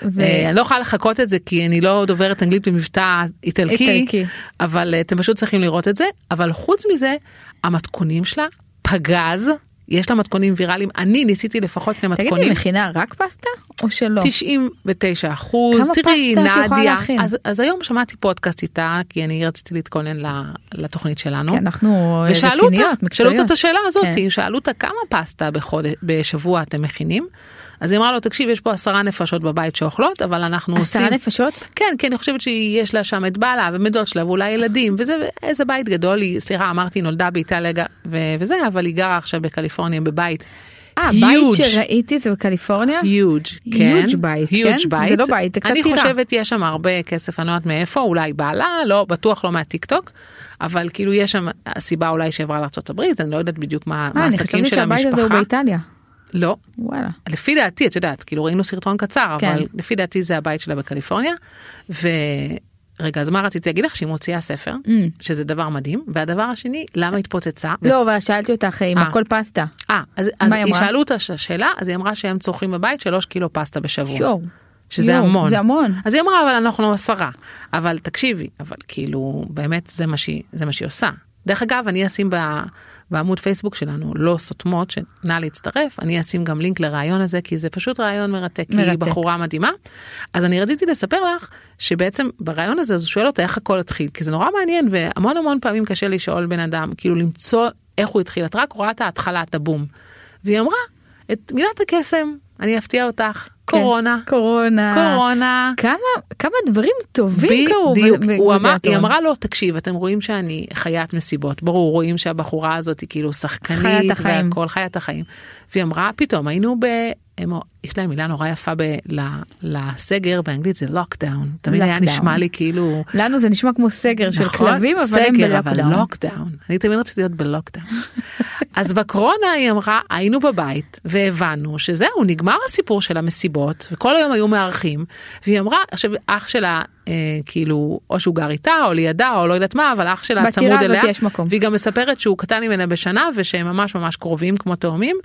ו- אה, אני לא יכולה לחכות את זה כי אני לא דוברת אנגלית במבטא איטלקי, איטלקי. אבל אה, אתם פשוט צריכים לראות את זה. אבל חוץ מזה, המתכונים שלה פגז, יש לה מתכונים ויראליים, אני ניסיתי לפחות שני תגידי, מתכונים. מכינה רק פסטה או שלא? 99 אחוז, תראי נדיה? אז, אז היום שמעתי פודקאסט איתה כי אני רציתי להתכונן לתוכנית שלנו. כי אנחנו ושאלו אותה, רציניות, אותה מקצועיות. את השאלה הזאת, כן. שאלו אותה כמה פסטה בחודש, בשבוע אתם מכינים? אז היא אמרה לו תקשיב יש פה עשרה נפשות בבית שאוכלות אבל אנחנו עושים, עשרה נפשות? כן כי אני חושבת שיש לה שם את בעלה ובן שלה ואולי ילדים וזה איזה בית גדול היא סליחה אמרתי נולדה באיטליה ו- וזה אבל היא גרה עכשיו בקליפורניה בבית. אה, בית. שראיתי זה בקליפורניה? huge, כן, huge בית, huge כן? בית. זה לא בית, זה קצת אני טירה. חושבת יש שם הרבה כסף, אני לא יודעת מאיפה, אולי בעלה, לא, בטוח לא מהטיק טוק, אבל כאילו יש שם הסיבה אולי שעברה לארה"ב, אני לא יודעת בדיוק מה מה אה, אני העסקים חשבתי של שהבית הזה הוא המשפחה. באיטליה. לא, וואלה. לפי דעתי, את יודעת, כאילו ראינו סרטון קצר, כן. אבל לפי דעתי זה הבית שלה בקליפורניה. ורגע, אז מה רציתי להגיד לך? שהיא מוציאה ספר, Mm. שזה דבר מדהים, והדבר השני, למה התפוצצה? לא, אבל שאלתי אותך אם אה. הכל פסטה. אה, אז, אז היא? שאלו אותה שאלה, אז היא אמרה שהם צורכים בבית שלוש קילו פסטה בשבוע. שואו. שזה יואו, המון. זה המון. אז היא אמרה אבל אנחנו עשרה. אבל תקשיבי, אבל כאילו באמת זה מה שהיא, זה מה שהיא עושה. דרך אגב אני אשים ב, בעמוד פייסבוק שלנו לא סותמות שנא להצטרף אני אשים גם לינק לרעיון הזה כי זה פשוט רעיון מרתק, כי היא מרתק. בחורה מדהימה. אז אני רציתי לספר לך שבעצם ברעיון הזה אז הוא שואל אותה איך הכל התחיל כי זה נורא מעניין והמון המון פעמים קשה לשאול בן אדם כאילו למצוא איך הוא התחיל את רק רואה את ההתחלה את הבום. והיא אמרה את מילת הקסם אני אפתיע אותך קורונה. כן. קורונה. קורונה. כמה כמה דברים טובים קרו. בדיוק, הוא אמר, היא. אמרה לו תקשיב אתם רואים שאני חיית מסיבות ברור רואים שהבחורה הזאת היא כאילו שחקנית חיית החיים. והכל חיית החיים. והיא אמרה פתאום היינו ב... הם, יש להם מילה נורא יפה ב, ל, לסגר באנגלית זה לוקדאון תמיד היה. נשמע לי כאילו לנו זה נשמע כמו סגר של נכון? כלבים אבל הם סגר, אבל בלוקדאון. לוקדאון. אני תמיד רציתי להיות בלוקדאון. אז בקורונה היא אמרה היינו בבית והבנו שזהו נגמר הסיפור של המסיבות וכל היום היו מארחים והיא אמרה עכשיו אח שלה אה, כאילו או שהוא גר איתה או לידה או לא יודעת מה אבל אח שלה צמוד אליה. והיא גם מספרת שהוא קטן ממנה בשנה ושהם ממש ממש קרובים כמו תאומים.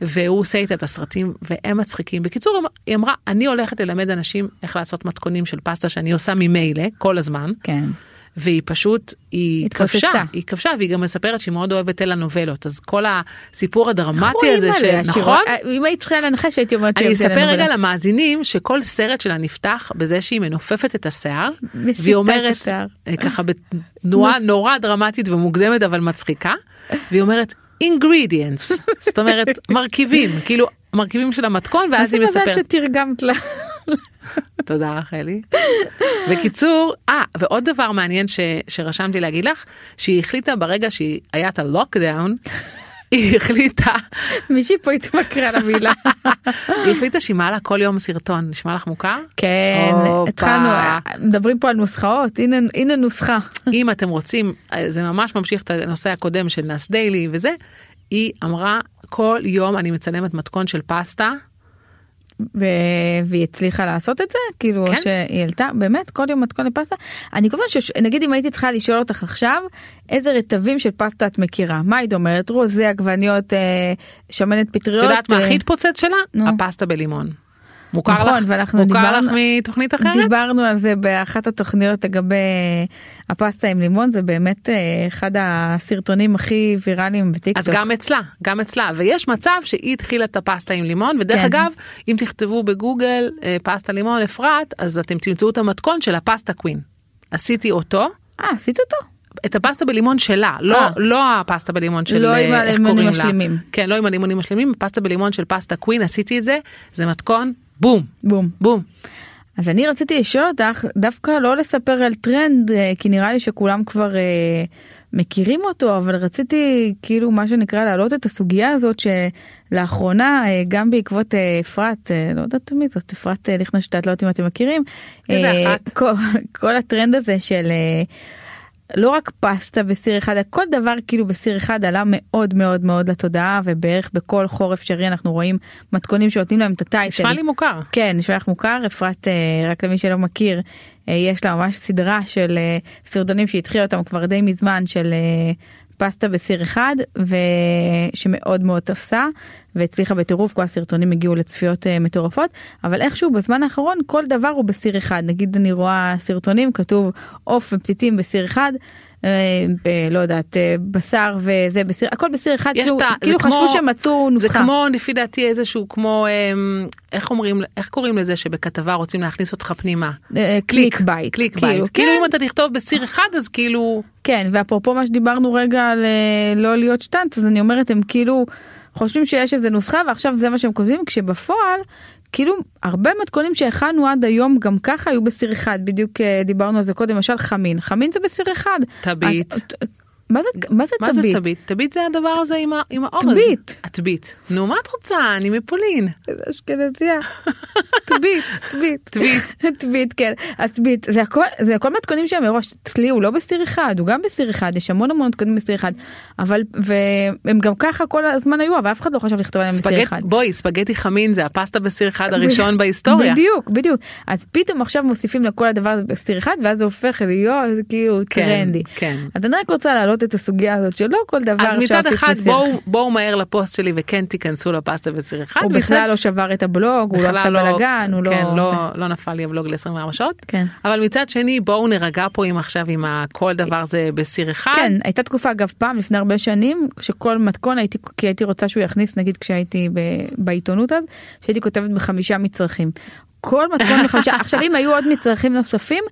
והוא עושה איתה את הסרטים והם מצחיקים בקיצור היא אמרה אני הולכת ללמד אנשים איך לעשות מתכונים של פסטה שאני עושה ממילא כל הזמן כן. והיא פשוט היא התפוצצה. כבשה היא כבשה והיא גם מספרת שהיא מאוד אוהבת טלנובלות אז כל הסיפור הדרמטי רואים הזה עליה, שנכון שירה- אם היית צריכה לנחש הייתי אומרת אני שהיא אספר רגע. למאזינים שכל סרט שלה נפתח בזה שהיא מנופפת את השיער והיא אומרת. אה, ככה בתנועה נורא דרמטית ומוגזמת אבל מצחיקה והיא אומרת ingredients זאת אומרת מרכיבים כאילו מרכיבים של המתכון ואז היא מספרת שתרגמת לה. תודה רחלי. בקיצור, אה, ועוד דבר מעניין ש, שרשמתי להגיד לך, שהיא החליטה ברגע שהיא היה את הלוקדאון, היא החליטה, מישהי פה התמכרה למילה. היא החליטה שהיא מעלה כל יום סרטון, נשמע לך מוכר? כן. התחלנו, מדברים פה על נוסחאות, הנה הנה נוסחה. אם אתם רוצים, אה, זה ממש ממשיך את הנושא הקודם של נאס דיילי וזה, היא אמרה כל יום אני מצלמת מתכון של פסטה, ו- והיא הצליחה לעשות את זה כאילו כן. שהיא העלתה באמת כל יום מתכון לפסטה אני קובעת שנגיד אם הייתי צריכה לשאול אותך עכשיו איזה רטבים של פסטה את מכירה מה היית אומרת רוזה עגבניות אה, שמנת את פטריות יודעת מה אה, הכי התפוצץ שלה? נו. הפסטה בלימון. מוכר נכון, לך? ואנחנו מוכר דיברנו- לך מתוכנית אחרת? דיברנו על זה באחת התוכניות לגבי הפסטה עם לימון זה באמת אה, אחד הסרטונים הכי ויראליים בטיקטוק. אז גם אצלה, גם אצלה, ויש מצב שהיא התחילה את הפסטה עם לימון, ודרך כן. אגב, אם תכתבו בגוגל אה, פסטה לימון אפרת, אז אתם תמצאו את המתכון של הפסטה קווין. עשיתי אותו, אה עשית אותו? את הפסטה בלימון שלה, לא, אה. לא הפסטה בלימון של לא עם איך הלימונים קוראים לה. המשלימים. כן, לא עם הלימונים המשלימים, פסטה בלימון של Pasta Queen, עשיתי את זה, זה מתכון, בום, בום. בום. אז אני רציתי לשאול אותך דווקא לא לספר על טרנד אה, כי נראה לי שכולם כבר אה, מכירים אותו אבל רציתי כאילו מה שנקרא להעלות את הסוגיה הזאת שלאחרונה אה, גם בעקבות אה, אפרת אה, לא יודעת מי זאת אפרת אה, ליכטנשטט לא יודעת אם אתם מכירים אה? כל, כל הטרנד הזה של. אה, לא רק פסטה בסיר אחד, כל דבר כאילו בסיר אחד עלה מאוד מאוד מאוד לתודעה ובערך בכל חור אפשרי אנחנו רואים מתכונים שנותנים להם את הטייטל. נשמע לי מוכר. כן, נשמע לך מוכר, אפרת, אה, רק למי שלא מכיר, אה, יש לה ממש סדרה של אה, סרטונים שהתחילה אותם כבר די מזמן של פסטה בסיר אחד ושמאוד מאוד תפסה והצליחה בטירוף כל הסרטונים הגיעו לצפיות אה, מטורפות אבל איכשהו בזמן האחרון כל דבר הוא בסיר אחד נגיד אני רואה סרטונים כתוב עוף ופתיתים בסיר אחד. אה, ב- לא יודעת אה, בשר וזה בסיר הכל בסיר אחד יש כאילו, את ה- זה כאילו כמו- חשבו שמצאו זה נוסחה. כמו לפי דעתי איזשהו כמו אמ, איך אומרים איך קוראים לזה שבכתבה רוצים להכניס אותך פנימה. אה, clickbait click כאילו, bait. כאילו כן. אם אתה תכתוב בסיר אחד אז כאילו כן ואפרופו מה שדיברנו רגע על לא להיות שטנץ אז אני אומרת הם כאילו חושבים שיש איזה נוסחה ועכשיו זה מה שהם כותבים כשבפועל כאילו הרבה מתכונים שהכנו עד היום גם ככה היו בסיר אחד בדיוק אה, דיברנו על זה קודם למשל חמין חמין זה בסיר אחד. תביט. אז- מה זה מה זה מה זה תביט? תביט? תביט זה הדבר הזה עם ה- עם האורז. תביט. התביט. נו מה את רוצה? אני מפולין. אשכנזיה. תביט, תביט. תביט. תביט, כן. התביט, זה הכל, זה הכל מתכונים שהם מראש, אצלי הוא לא בסיר אחד, הוא גם בסיר אחד, יש המון המון מתכונים בסיר אחד, אבל, והם גם ככה כל הזמן היו, אבל אף אחד לא חשב לכתוב עליהם בסיר אחד. בואי ספגטי חמין זה הפסטה בסיר אחד הראשון בהיסטוריה. בדיוק, בדיוק. אז פתאום עכשיו מוסיפים לכל הדבר הזה בסיר אחד, ואז זה הופך להיות כאילו כן, טרנדי. כן. אז אני רק רוצה להעלות את הסוגיה הזאת שלא כל דבר אז מצד אחד בואו בואו מהר לפוסט שלי וכן תיכנסו לפסטה אחד. הוא בכלל לא שבר את הבלוג, הוא לא עשה בלאגן, הוא לא... כן, לא, לא נפל לי הבלוג ל-24 שעות. כן. אבל מצד שני בואו נרגע פה עם עכשיו עם ה- כל דבר זה בסיר אחד. כן, הייתה תקופה אגב פעם לפני הרבה שנים שכל מתכון הייתי כי הייתי רוצה שהוא יכניס נגיד כשהייתי ב, בעיתונות אז שהייתי כותבת בחמישה מצרכים. כל מתכון בחמישה עכשיו אם היו עוד מצרכים נוספים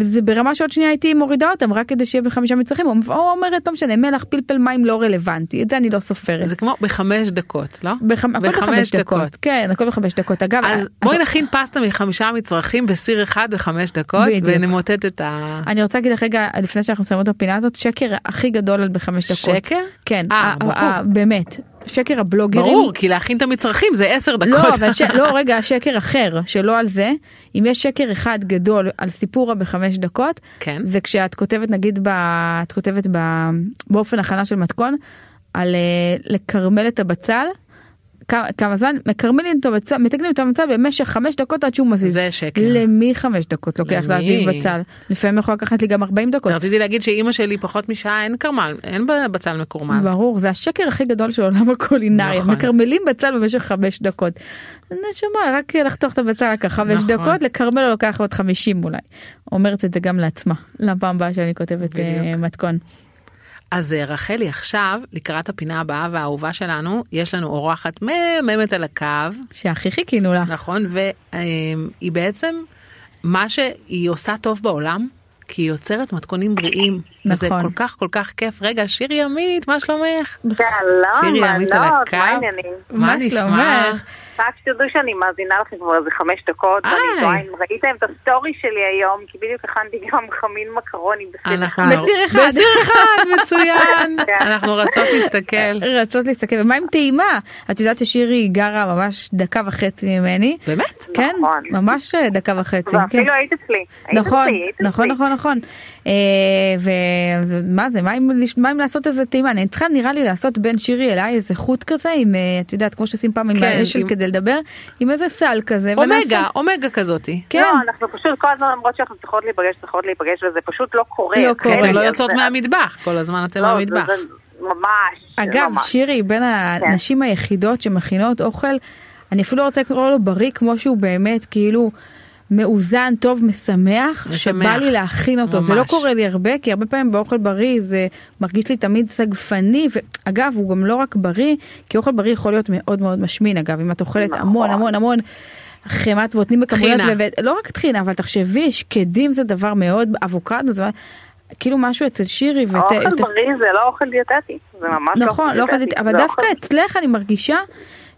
זה ברמה שעוד שנייה הייתי מורידה אותם רק כדי שיהיה בחמישה מצרכים או או אומרת לא משנה מלח פלפל מים לא רלוונטי את זה אני לא סופרת. זה כמו בחמש דקות לא? בחמ... הכל בחמש דקות כן הכל בחמש דקות אגב אז בואי נכין פסטה מחמישה מצרכים בסיר אחד בחמש דקות בדיוק. ונמוטט את ה... אני רוצה להגיד לך רגע לפני שאנחנו מסיימות את הפינה הזאת שקר הכי גדול על בחמש דקות. שקר? כן, אה, ה- ברור. ה- באמת. שקר הבלוגרים. ברור כי להכין את המצרכים זה עשר דקות. לא, אבל ש... לא, רגע, שקר אחר, שלא על זה. אם יש שקר אחד גדול על סיפורה בחמש דקות, כן. זה כשאת כותבת, נגיד, ב... את כותבת ב... באופן הכנה של מתכון, על אה, לקרמל את הבצל. כמה, זמן מקרמלים את הבצל מתקנים את הבצל במשך חמש דקות עד שהוא מזיז. זה שקר. למי חמש דקות לוקח? להזיז בצל? לפעמים יכול לקחת לי גם 40 דקות. רציתי להגיד שאימא שלי פחות משעה אין קרמל אין בצל מקורמל. ברור זה השקר הכי גדול של עולם הקולינריה נכון. מקרמלים בצל במשך חמש דקות. נשמה רק לחתוך את הבצל לקח חמש נכון. דקות לקרמל לו לוקח עוד 50 אולי. אומרת את זה גם לעצמה לפעם הבאה שאני כותבת בדיוק. מתכון. אז אה, רחלי עכשיו לקראת הפינה הבאה והאהובה שלנו יש לנו אורחת מהממת על הקו שהכי חיכינו לה. נכון והיא בעצם מה שהיא עושה טוב בעולם כי היא יוצרת מתכונים בריאים. וזה נכון. כל כך כל כך כיף רגע שירי עמית מה שלומך? שלום, שירי עמית על הקו. מה נשמע? שלומך? רק שתדעו שאני מאזינה לכם כבר איזה חמש דקות. ואני תוהה, אם ראיתם את הסטורי שלי היום, כי בדיוק הכנתי גם חמין מקרוני בסיר. אנחנו בסיר אחד. בסיר אחד מצוין כן. אנחנו רצות להסתכל רצות להסתכל ומה עם טעימה את יודעת ששירי גרה ממש דקה וחצי ממני. באמת כן נכון. ממש דקה וחצי. כן. ואפילו היית אצלי. היית נכון, אצלי, היית נכון, אצלי. נכון, נכון. ומה זה, מה אם, מה אם לעשות איזה טעימה? אני צריכה נראה לי לעשות בין שירי אליי איזה חוט כזה, עם, אה, את יודעת, כמו שעושים פעם עם כן, האשל עם- כדי לדבר, עם איזה סל כזה. אומגה ונעשה- אומגה כזאתי. כן, לא, אנחנו פשוט כל הזמן אומרות שאנחנו צריכות להיפגש, צריכות להיפגש, וזה פשוט לא קורה. לא קורה. כן, אתם לא יוצאות זה- מהמטבח כל הזמן אתם לא, במטבח. זה ממש. אגב, ממש. שירי היא בין הנשים היחידות שמכינות אוכל, אני אפילו לא רוצה לקרוא לו בריא, כמו שהוא באמת כאילו מאוזן, טוב, משמח, משמח. שבא לי להכין אותו. זה לא ממש. קורה לי הרבה, כי הרבה פעמים באוכל בריא זה מרגיש לי תמיד סגפני, ואגב, הוא גם לא רק בריא, כי אוכל בריא יכול להיות מאוד מאוד משמין, אגב, אם את אוכלת נכון. המון המון המון. חמת בוטנים בכמויות. ו- לא רק טחינה, אבל תחשבי, שקדים זה דבר מאוד, אבוקדו זה כאילו משהו אצל שירי, ות- האוכל ות- בריא זה לא אוכל דיאטטי. זה ממש לא נכון, לא אוכל דיאטטי. דיאטטי, אבל זה דווקא אוכל- אצלך אני מרגישה,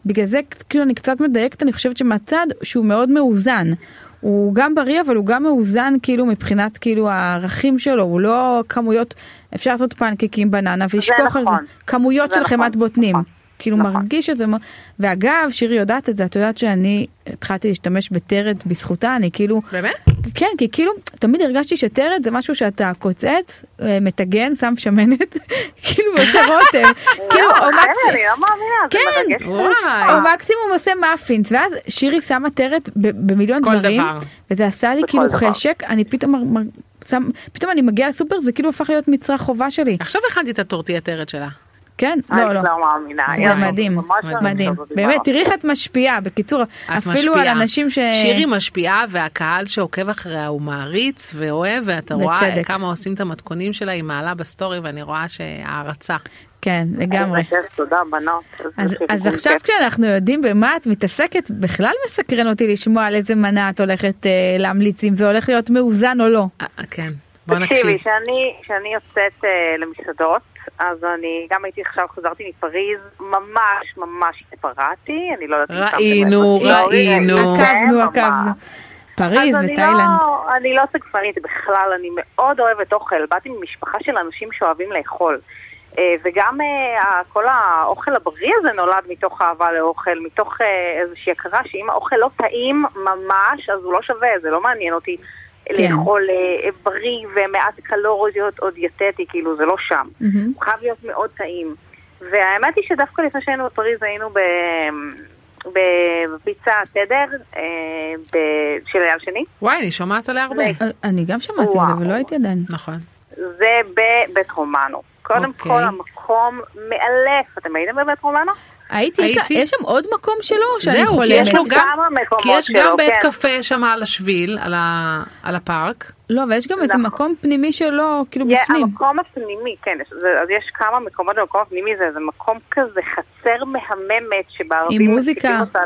בגלל זה כאילו אני קצת מדייקת, אני חושבת שמהצד שהוא מאוד מאוזן. הוא גם בריא אבל הוא גם מאוזן כאילו מבחינת כאילו הערכים שלו הוא לא כמויות אפשר לעשות פנקקים בננה ולשפוך על זה נכון. כמויות זה של נכון, חמת בוטנים נכון. כאילו נכון. מרגיש את זה ואגב שירי יודעת את זה את יודעת שאני התחלתי להשתמש בטרד בזכותה אני כאילו באמת? כן, כי כאילו, תמיד הרגשתי שטרד זה משהו שאתה קוצץ, אה, מטגן, שם שמנת, כאילו עושה רוטב, כאילו, או מקסימום, אני לא מאמינה, זה כן. או מקסימום עושה מאפינס, ואז שירי שמה תרד במיליון דברים, דבר. וזה עשה לי כאילו. חשק, אני פתאום פתאום אני מגיעה לסופר, זה כאילו הפך להיות מצרך חובה שלי, עכשיו הכנתי את הטורטיה תרד שלה. כן? אני לא, לא. לא מאמינה. זה מדהים, מדהים, באמת. תראי איך את משפיעה, בקיצור, אפילו על. אנשים ש... שירי משפיעה והקהל שעוקב אחריה הוא מעריץ ואוהב ואתה רואה. כמה עושים את המתכונים שלה היא מעלה בסטורי ואני רואה שהערצה. כן, לגמרי. תודה בנות. אז, עכשיו. כשאנחנו יודעים במה את מתעסקת, בכלל מסקרן אותי לשמוע על איזה מנה את הולכת אה, להמליץ, אם זה הולך להיות מאוזן או לא. אה, כן, בוא תקשיבי, נקשיב. כשאני כשאני יוצאת אה, למסעדות, אז אני גם הייתי עכשיו, חזרתי מפריז, ממש ממש התפרעתי, אני לא יודעת אם שמתם לב ראינו, ראינו. ראיתם? עקבנו. עקבנו. פריז ותאילנד. לא, אני לא סגפנית בכלל, אני מאוד אוהבת אוכל. באתי ממשפחה של אנשים שאוהבים לאכול. אה, וגם אה, כל האוכל הבריא הזה נולד מתוך אהבה לאוכל, מתוך איזושהי הכרה שאם האוכל לא טעים ממש, אז הוא לא שווה, זה לא מעניין אותי כן. לאכול אה, בריא ומעט קלוריות או דיאטטי, כאילו זה לא שם. מהמם. הוא חייב להיות מאוד טעים. והאמת היא שדווקא לפני שהיינו בפריז היינו ב... בפיצה תדר אה, ב- של אייל שני. וואי אני שומעת עליה הרבה. ו- אה, אני גם שמעתי על זה וואו. ולא הייתי עדיין. נכון. זה בבית רומנו. קודם אוקיי. כל המקום מאלף. אתם הייתם בבית רומנו? הייתי, יש לה- הייתי. יש שם עוד מקום שלו שאני זהו, כי חולמת? יש לו גם, כי יש גם בית כן. קפה שם על השביל, על ה- על הפארק. לא, ויש גם איזה נכון. מקום פנימי שלו, כאילו יה- בפנים. המקום הפנימי, כן, יש- זה- אז יש כמה מקומות במקום הפנימי, זה איזה מקום כזה חצר מהממת שבערבים עם מוזיקה. אותה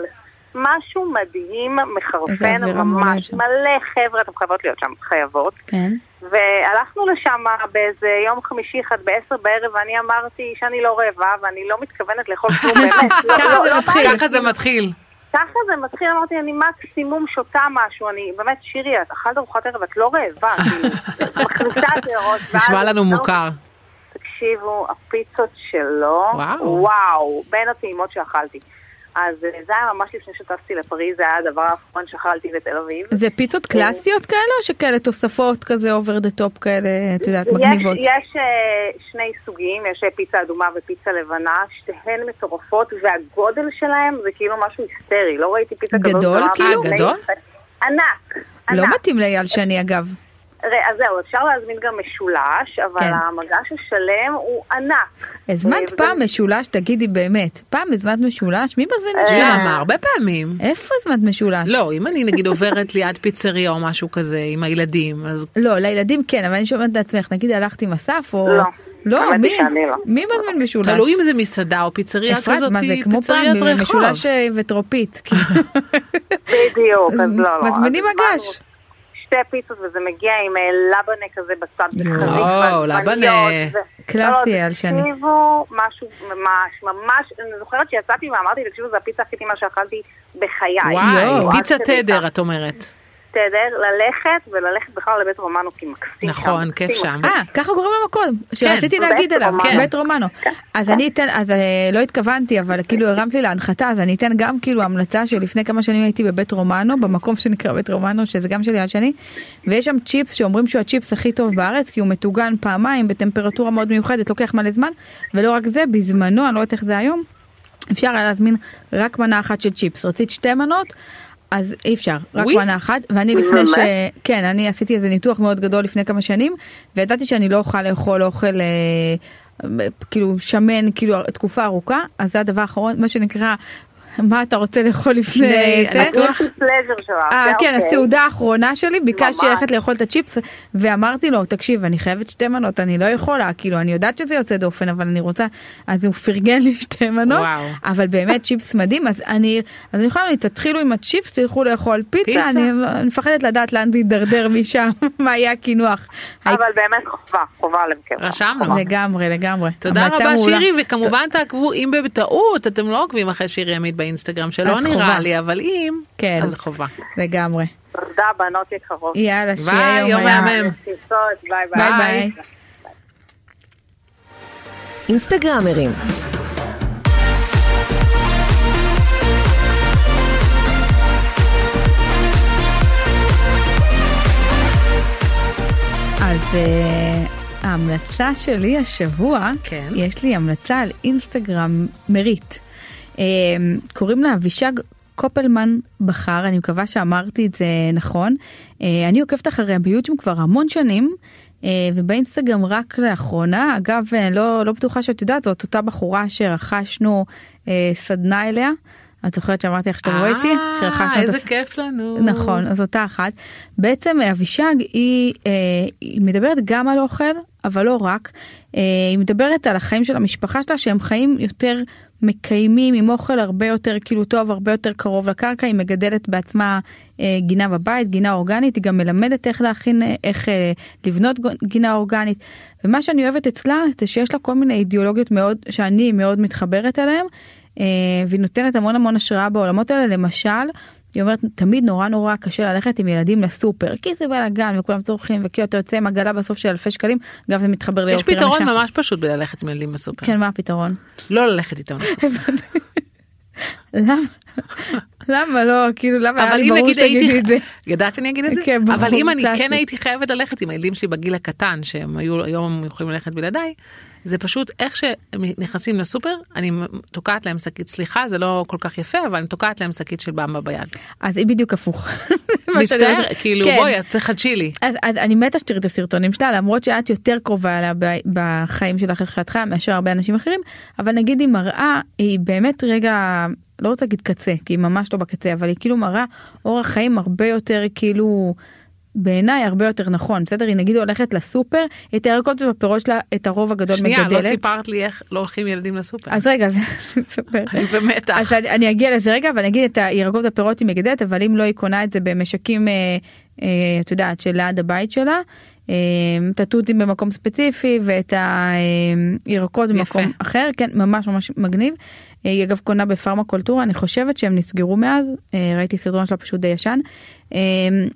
משהו מדהים, מחרפן, ממש. מלא חבר'ה, אתן חייבות להיות שם, חייבות. כן. והלכנו לשם באיזה יום חמישי אחד בעשר בערב, ואני אמרתי שאני לא רעבה, ואני לא מתכוונת לאכול כלום באמת. לא, ככה לא, זה לא מתחיל. ככה זה מתחיל. ככה זה מתחיל, אמרתי, אני מקסימום שותה משהו, אני באמת, שירי, את אכלת ארוחת ערב, את לא רעבה, כאילו, מכניסה את זה ראש. נשמע לנו מוכר. תקשיבו, הפיצות שלו. וואו, בין הטעימות שאכלתי. אז אה, זה היה ממש לפני שטסתי לפריז, זה היה הדבר האחרון שאכלתי בתל אביב. זה פיצות קלאסיות כאלה או שכאלה תוספות כזה over the top כאלה, את יודעת, מגניבות? יש אה, שני סוגים, יש אה, פיצה אדומה ופיצה לבנה, שתיהן מטורפות, והגודל שלהם זה כאילו משהו היסטרי, לא ראיתי פיצה כזאת. גדול, גדולה כאילו? לפני- גדול? ענק, לא ענק. מתאים לאייל שני אגב. אז זהו, אפשר להזמין גם משולש, אבל כן. המגש השלם הוא ענק. הזמנת אה, פעם וזה- משולש, תגידי באמת. פעם הזמנת משולש? מי מזמין אה, משולש? למה? הרבה פעמים. איפה הזמנת משולש? לא, אם אני נגיד עוברת ליד פיצריה או משהו כזה עם הילדים, אז לא, לילדים כן, אבל אני שומעת את עצמך, נגיד הלכת עם אסף או... לא. לא, מי? לא. מי מזמין משולש? תלוי אם זה מסעדה או פיצריה אפרת, כזאת, מה זה כמו פעם. משולש אה, וטרופית. בדיוק, אז לא, לא. מזמינים מגש. שתי פיצות וזה מגיע עם אה, לבנה כזה בצד. לא. בחריף או, ועגבניות, לבנה. קלאסי, לא, אייל שני. תקשיבו, משהו ממש, ממש, אני זוכרת שיצאתי ואמרתי, תקשיבו, זו הפיצה הכי טעימה שאכלתי בחיי. וואי, פיצה תדר. את אומרת. תדר, ללכת וללכת בכלל לבית רומנו, כי מקסים. נכון, כיף שם. אה, ככה קוראים למקום, שרציתי בית להגיד עליו. בית רומנו. אז אני אתן, אז אה, לא התכוונתי, אבל כאילו הרמת לי להנחתה, אז אני אתן גם כאילו המלצה שלפני כמה שנים הייתי בבית רומנו, במקום שנקרא בית רומנו, שזה גם של יד שני, ויש שם צ'יפס שאומרים שהוא הצ'יפס הכי טוב בארץ, כי הוא מטוגן פעמיים בטמפרטורה מאוד מיוחדת, לוקח מלא זמן, ולא רק זה, בזמנו, אני לא יודעת איך זה היום, אפשר היה להזמין רק מנה אחת של צ'יפס, רצית שתי מנות. אז אי אפשר, רק וואי. מנה אחת, ואני לפני ש... כן, אני עשיתי איזה ניתוח מאוד גדול לפני כמה שנים, וידעתי שאני לא אוכל לאכול אוכל אה, כאילו שמן כאילו תקופה ארוכה, אז זה הדבר האחרון, מה שנקרא, מה אתה רוצה לאכול לפני pleasure שלך. אה, זה כן, אוקיי. הסעודה האחרונה שלי, ביקשתי. ללכת לאכול את הצ'יפס, ואמרתי לו, תקשיב, אני חייבת שתי מנות, אני לא יכולה, כאילו, אני יודעת שזה יוצא דופן, אבל אני רוצה, אז הוא פרגן לי שתי מנות. אבל באמת צ'יפס מדהים, אז אני, אז אני יכולה להגיד, תתחילו עם הצ'יפס, תלכו לאכול פיצה. אני אני מפחדת לדעת לאן זה יידרדר משם, מה יהיה הקינוח. אבל באמת חובה, חובה לבקר. רשמנו. לגמרי, לגמרי. תודה רבה. שירי וכמובן תעקבו אם בטעות אתם לא עוקבים אחרי שירי עמית באינסטגרם שלא אז נראה חובה. לי אבל אם כן. אז חובה. לגמרי. תודה, בנות יקרות. יאללה, שיהיה יום. מהמם. ביי ביי. אינסטגרמרים, אה, ההמלצה שלי השבוע, כן. יש לי המלצה על אינסטגרם מרית. אה, קוראים לה אבישג קופלמן בחר, אני מקווה שאמרתי את זה נכון. אה, אני עוקבת אחריה ביוטיוב כבר המון שנים. אה, ובאינסטגרם רק לאחרונה, אגב, אה, לא, לא בטוחה שאת יודעת, זאת אותה בחורה שרכשנו אה, סדנה אליה. את זוכרת שאמרתי לך שאתה רואה איתי? שרכשנו את אה, איזה הס- כיף לנו. נכון, אז אותה אחת. בעצם אבישג היא, אה, היא מדברת גם על אוכל, אבל לא רק. אה, היא מדברת על החיים של המשפחה שלה, שהם חיים יותר מקיימים, עם אוכל הרבה יותר כאילו טוב, הרבה יותר קרוב לקרקע. היא מגדלת בעצמה אה, גינה בבית, גינה אורגנית, היא גם מלמדת איך להכין, אה, איך אה, לבנות גינה אורגנית. ומה שאני אוהבת אצלה זה שיש לה כל מיני אידיאולוגיות מאוד, שאני מאוד מתחברת אליהן. אה, והיא נותנת המון המון השראה בעולמות האלה למשל היא אומרת תמיד נורא נורא קשה ללכת עם ילדים לסופר כי זה בלאגן וכולם צורכים וכי אתה יוצא עם עגלה בסוף של אלפי שקלים אגב זה מתחבר יש ליוקר פתרון המחיה. ממש פשוט בללכת עם ילדים בסופר. כן מה הפתרון? לא ללכת איתם לסופר. למה? למה לא כאילו למה אבל אם נגיד הייתי? ידעת שאני אגיד את זה? כן, אבל אם אני. כן הייתי חייבת ללכת עם הילדים שלי בגיל הקטן שהם היו היום יכולים ללכת בלעדיי. זה פשוט איך שהם נכנסים לסופר אני תוקעת להם שקית סליחה זה לא כל כך יפה אבל אני תוקעת להם שקית של במבה ביד. אז היא בדיוק הפוך. מצטער. כאילו כן. בואי אז תחדשי לי. אז, אז אני מתה שתראי את הסרטונים שלה למרות שאת יותר קרובה אליה בחיים שלך איך שאת חיה מאשר הרבה אנשים אחרים אבל נגיד היא מראה היא באמת רגע לא רוצה להגיד קצה כי היא ממש לא בקצה אבל היא כאילו מראה אורח חיים הרבה יותר כאילו. בעיניי הרבה יותר נכון בסדר היא נגיד הולכת לסופר את הירקות והפירות שלה את הרוב הגדול שנייה מגדלת. לא סיפרת לי איך לא הולכים ילדים לסופר. אז רגע אז אני במתח. אז אני, אני אגיע לזה רגע ואני אגיד את הירקות והפירות היא מגדלת אבל אם לא היא קונה את זה במשקים אה, את יודעת שליד הבית שלה. אה, את התותים במקום ספציפי ואת הירקות במקום יפה. אחר כן ממש ממש מגניב. אה, היא אגב קונה בפארמה קולטורה אני חושבת שהם נסגרו מאז אה, ראיתי סרטון שלה פשוט די ישן אה,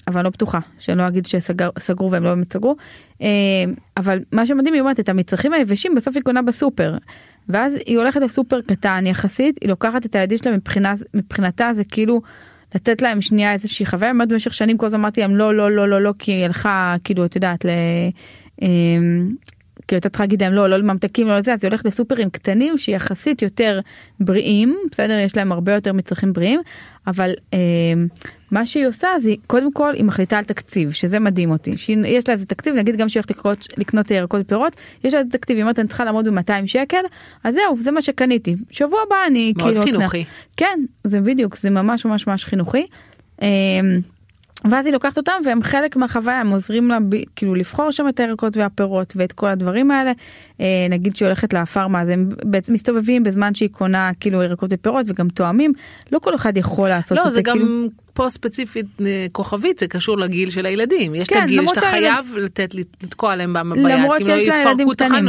אבל לא בטוחה שלא אגיד שסגרו והם לא באמת סגרו אה, אבל מה שמדהים היא אומרת את המצרכים היבשים בסוף היא קונה בסופר ואז היא הולכת לסופר קטן יחסית היא לוקחת את הילדים שלה מבחינה מבחינתה זה כאילו לתת להם שנייה איזושהי חוויה. באמת במשך שנים כל הזמן אמרתי להם לא לא לא לא לא כי היא הלכה כאילו את יודעת כאילו הייתה צריכה להגיד להם לא לא לממתקים לא לזה אז היא הולכת לסופרים קטנים שיחסית יותר בריאים בסדר יש להם הרבה יותר מצרכים בריאים אבל אמ, מה שהיא עושה זה קודם כל היא מחליטה על תקציב שזה מדהים אותי שיש לה איזה תקציב נגיד גם שהיא הולכת לקנות ירקות ופירות יש לה איזה תקציב היא אומרת אני צריכה לעמוד ב-200 שקל אז זהו זה מה שקניתי שבוע הבא אני מאוד כאילו אקנה." חינוכי. כן זה בדיוק זה ממש ממש ממש חינוכי. אמ, ואז היא לוקחת אותם והם חלק מהחוויה הם עוזרים לה ב, כאילו לבחור שם את הירקות והפירות ואת כל הדברים האלה. אה, נגיד שהיא הולכת לפארמה אז הם מסתובבים בזמן שהיא קונה כאילו ירקות ופירות וגם תואמים לא כל אחד יכול לעשות לא את זה כאילו. גם פה ספציפית אה, כוכבית זה קשור לגיל של הילדים יש את כן, הגיל למרות שאתה חייב לתת לתקוע להם ביד. למרות לא שיש לה ילדים את. קטנים.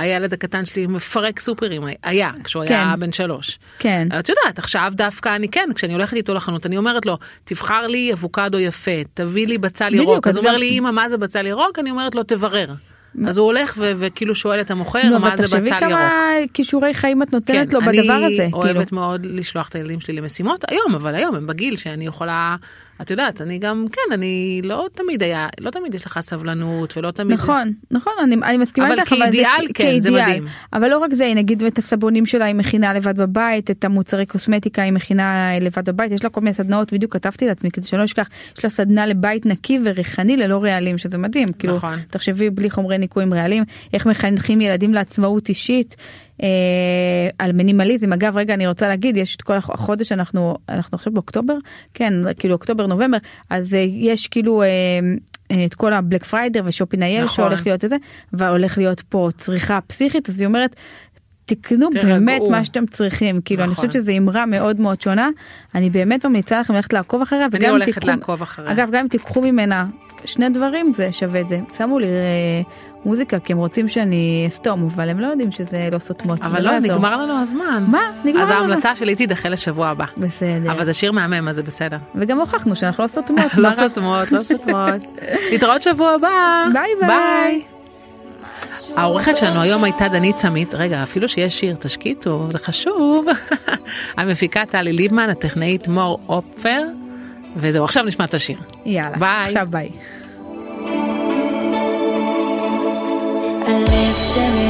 הילד הקטן שלי מפרק סופרים היה כשהוא היה כן. בן שלוש. כן. את יודעת עכשיו דווקא אני כן כשאני הולכת איתו לחנות אני אומרת לו תבחר לי אבוקדו יפה תביא לי בצל בדיוק, ירוק אז אז הוא אומר לי אמא מה זה בצל ירוק אני אומרת לו תברר. אז הוא הולך ו- וכאילו שואל את המוכר מה זה תחשבי בצל ירוק. כמה כישורי חיים את נותנת לו כן, אני בדבר הזה. כאילו. אוהבת מאוד לשלוח את הילדים שלי למשימות היום אבל היום הם בגיל שאני יכולה את יודעת אני גם כן אני לא תמיד היה לא תמיד יש לך סבלנות ולא תמיד נכון נכון אני, אני מסכימה אבל איתך כאידיאל, זה, כן, זה מדהים. אבל לא רק זה היא נגיד את הסבונים שלה היא מכינה לבד בבית את המוצרי קוסמטיקה היא מכינה לבד בבית יש לה כל מיני סדנאות בדיוק כתבתי לעצמי כדי שלא אשכח יש לה סדנה לבית נקי וריחני ללא רעלים שזה מדהים כאילו נכון. תחשבי בלי חומרי ניקוי עם רעלים איך מחנכים ילדים לעצמאות אישית. אה, על מינימליזם אגב רגע אני רוצה להגיד יש את כל הח- החודש אנחנו אנחנו עכשיו באוקטובר כן כאילו אוקטובר נובמבר אז אה, יש כאילו אה, אה, את כל הבלק פריידר ושופינאייל נכון. שהולך להיות את זה והולך להיות פה צריכה פסיכית אז היא אומרת. תקנו תירגעו. באמת מה שאתם צריכים כאילו אני נכון. חושבת שזו אמרה מאוד מאוד שונה אני באמת ממליצה לכם ללכת לעקוב אחריה אני וגם אם הולכת תיקחו לעקוב אחריה. אגב גם אם תיקחו ממנה שני דברים זה שווה את זה. שמו לי אה, מוזיקה כי הם רוצים שאני אסתום אבל הם לא יודעים שזה לא סותמות אבל לא יעזור. נגמר לנו הזמן. מה? נגמר אז לנו. ההמלצה שלי תידחה לשבוע הבא. בסדר. אבל זה שיר מהמם אז זה בסדר. וגם הוכחנו שאנחנו לא סותמות. לא? סותמות לא סותמות. להתראות שבוע הבא. ביי, ביי. העורכת שלנו היום הייתה דנית סמית. רגע אפילו שיש שיר תשקיטו זה חשוב. המפיקה טלי ליבמן הטכנאית מור אופפר וזהו, עכשיו נשמע את השיר. יאללה, ביי. עכשיו ביי. הלב שלי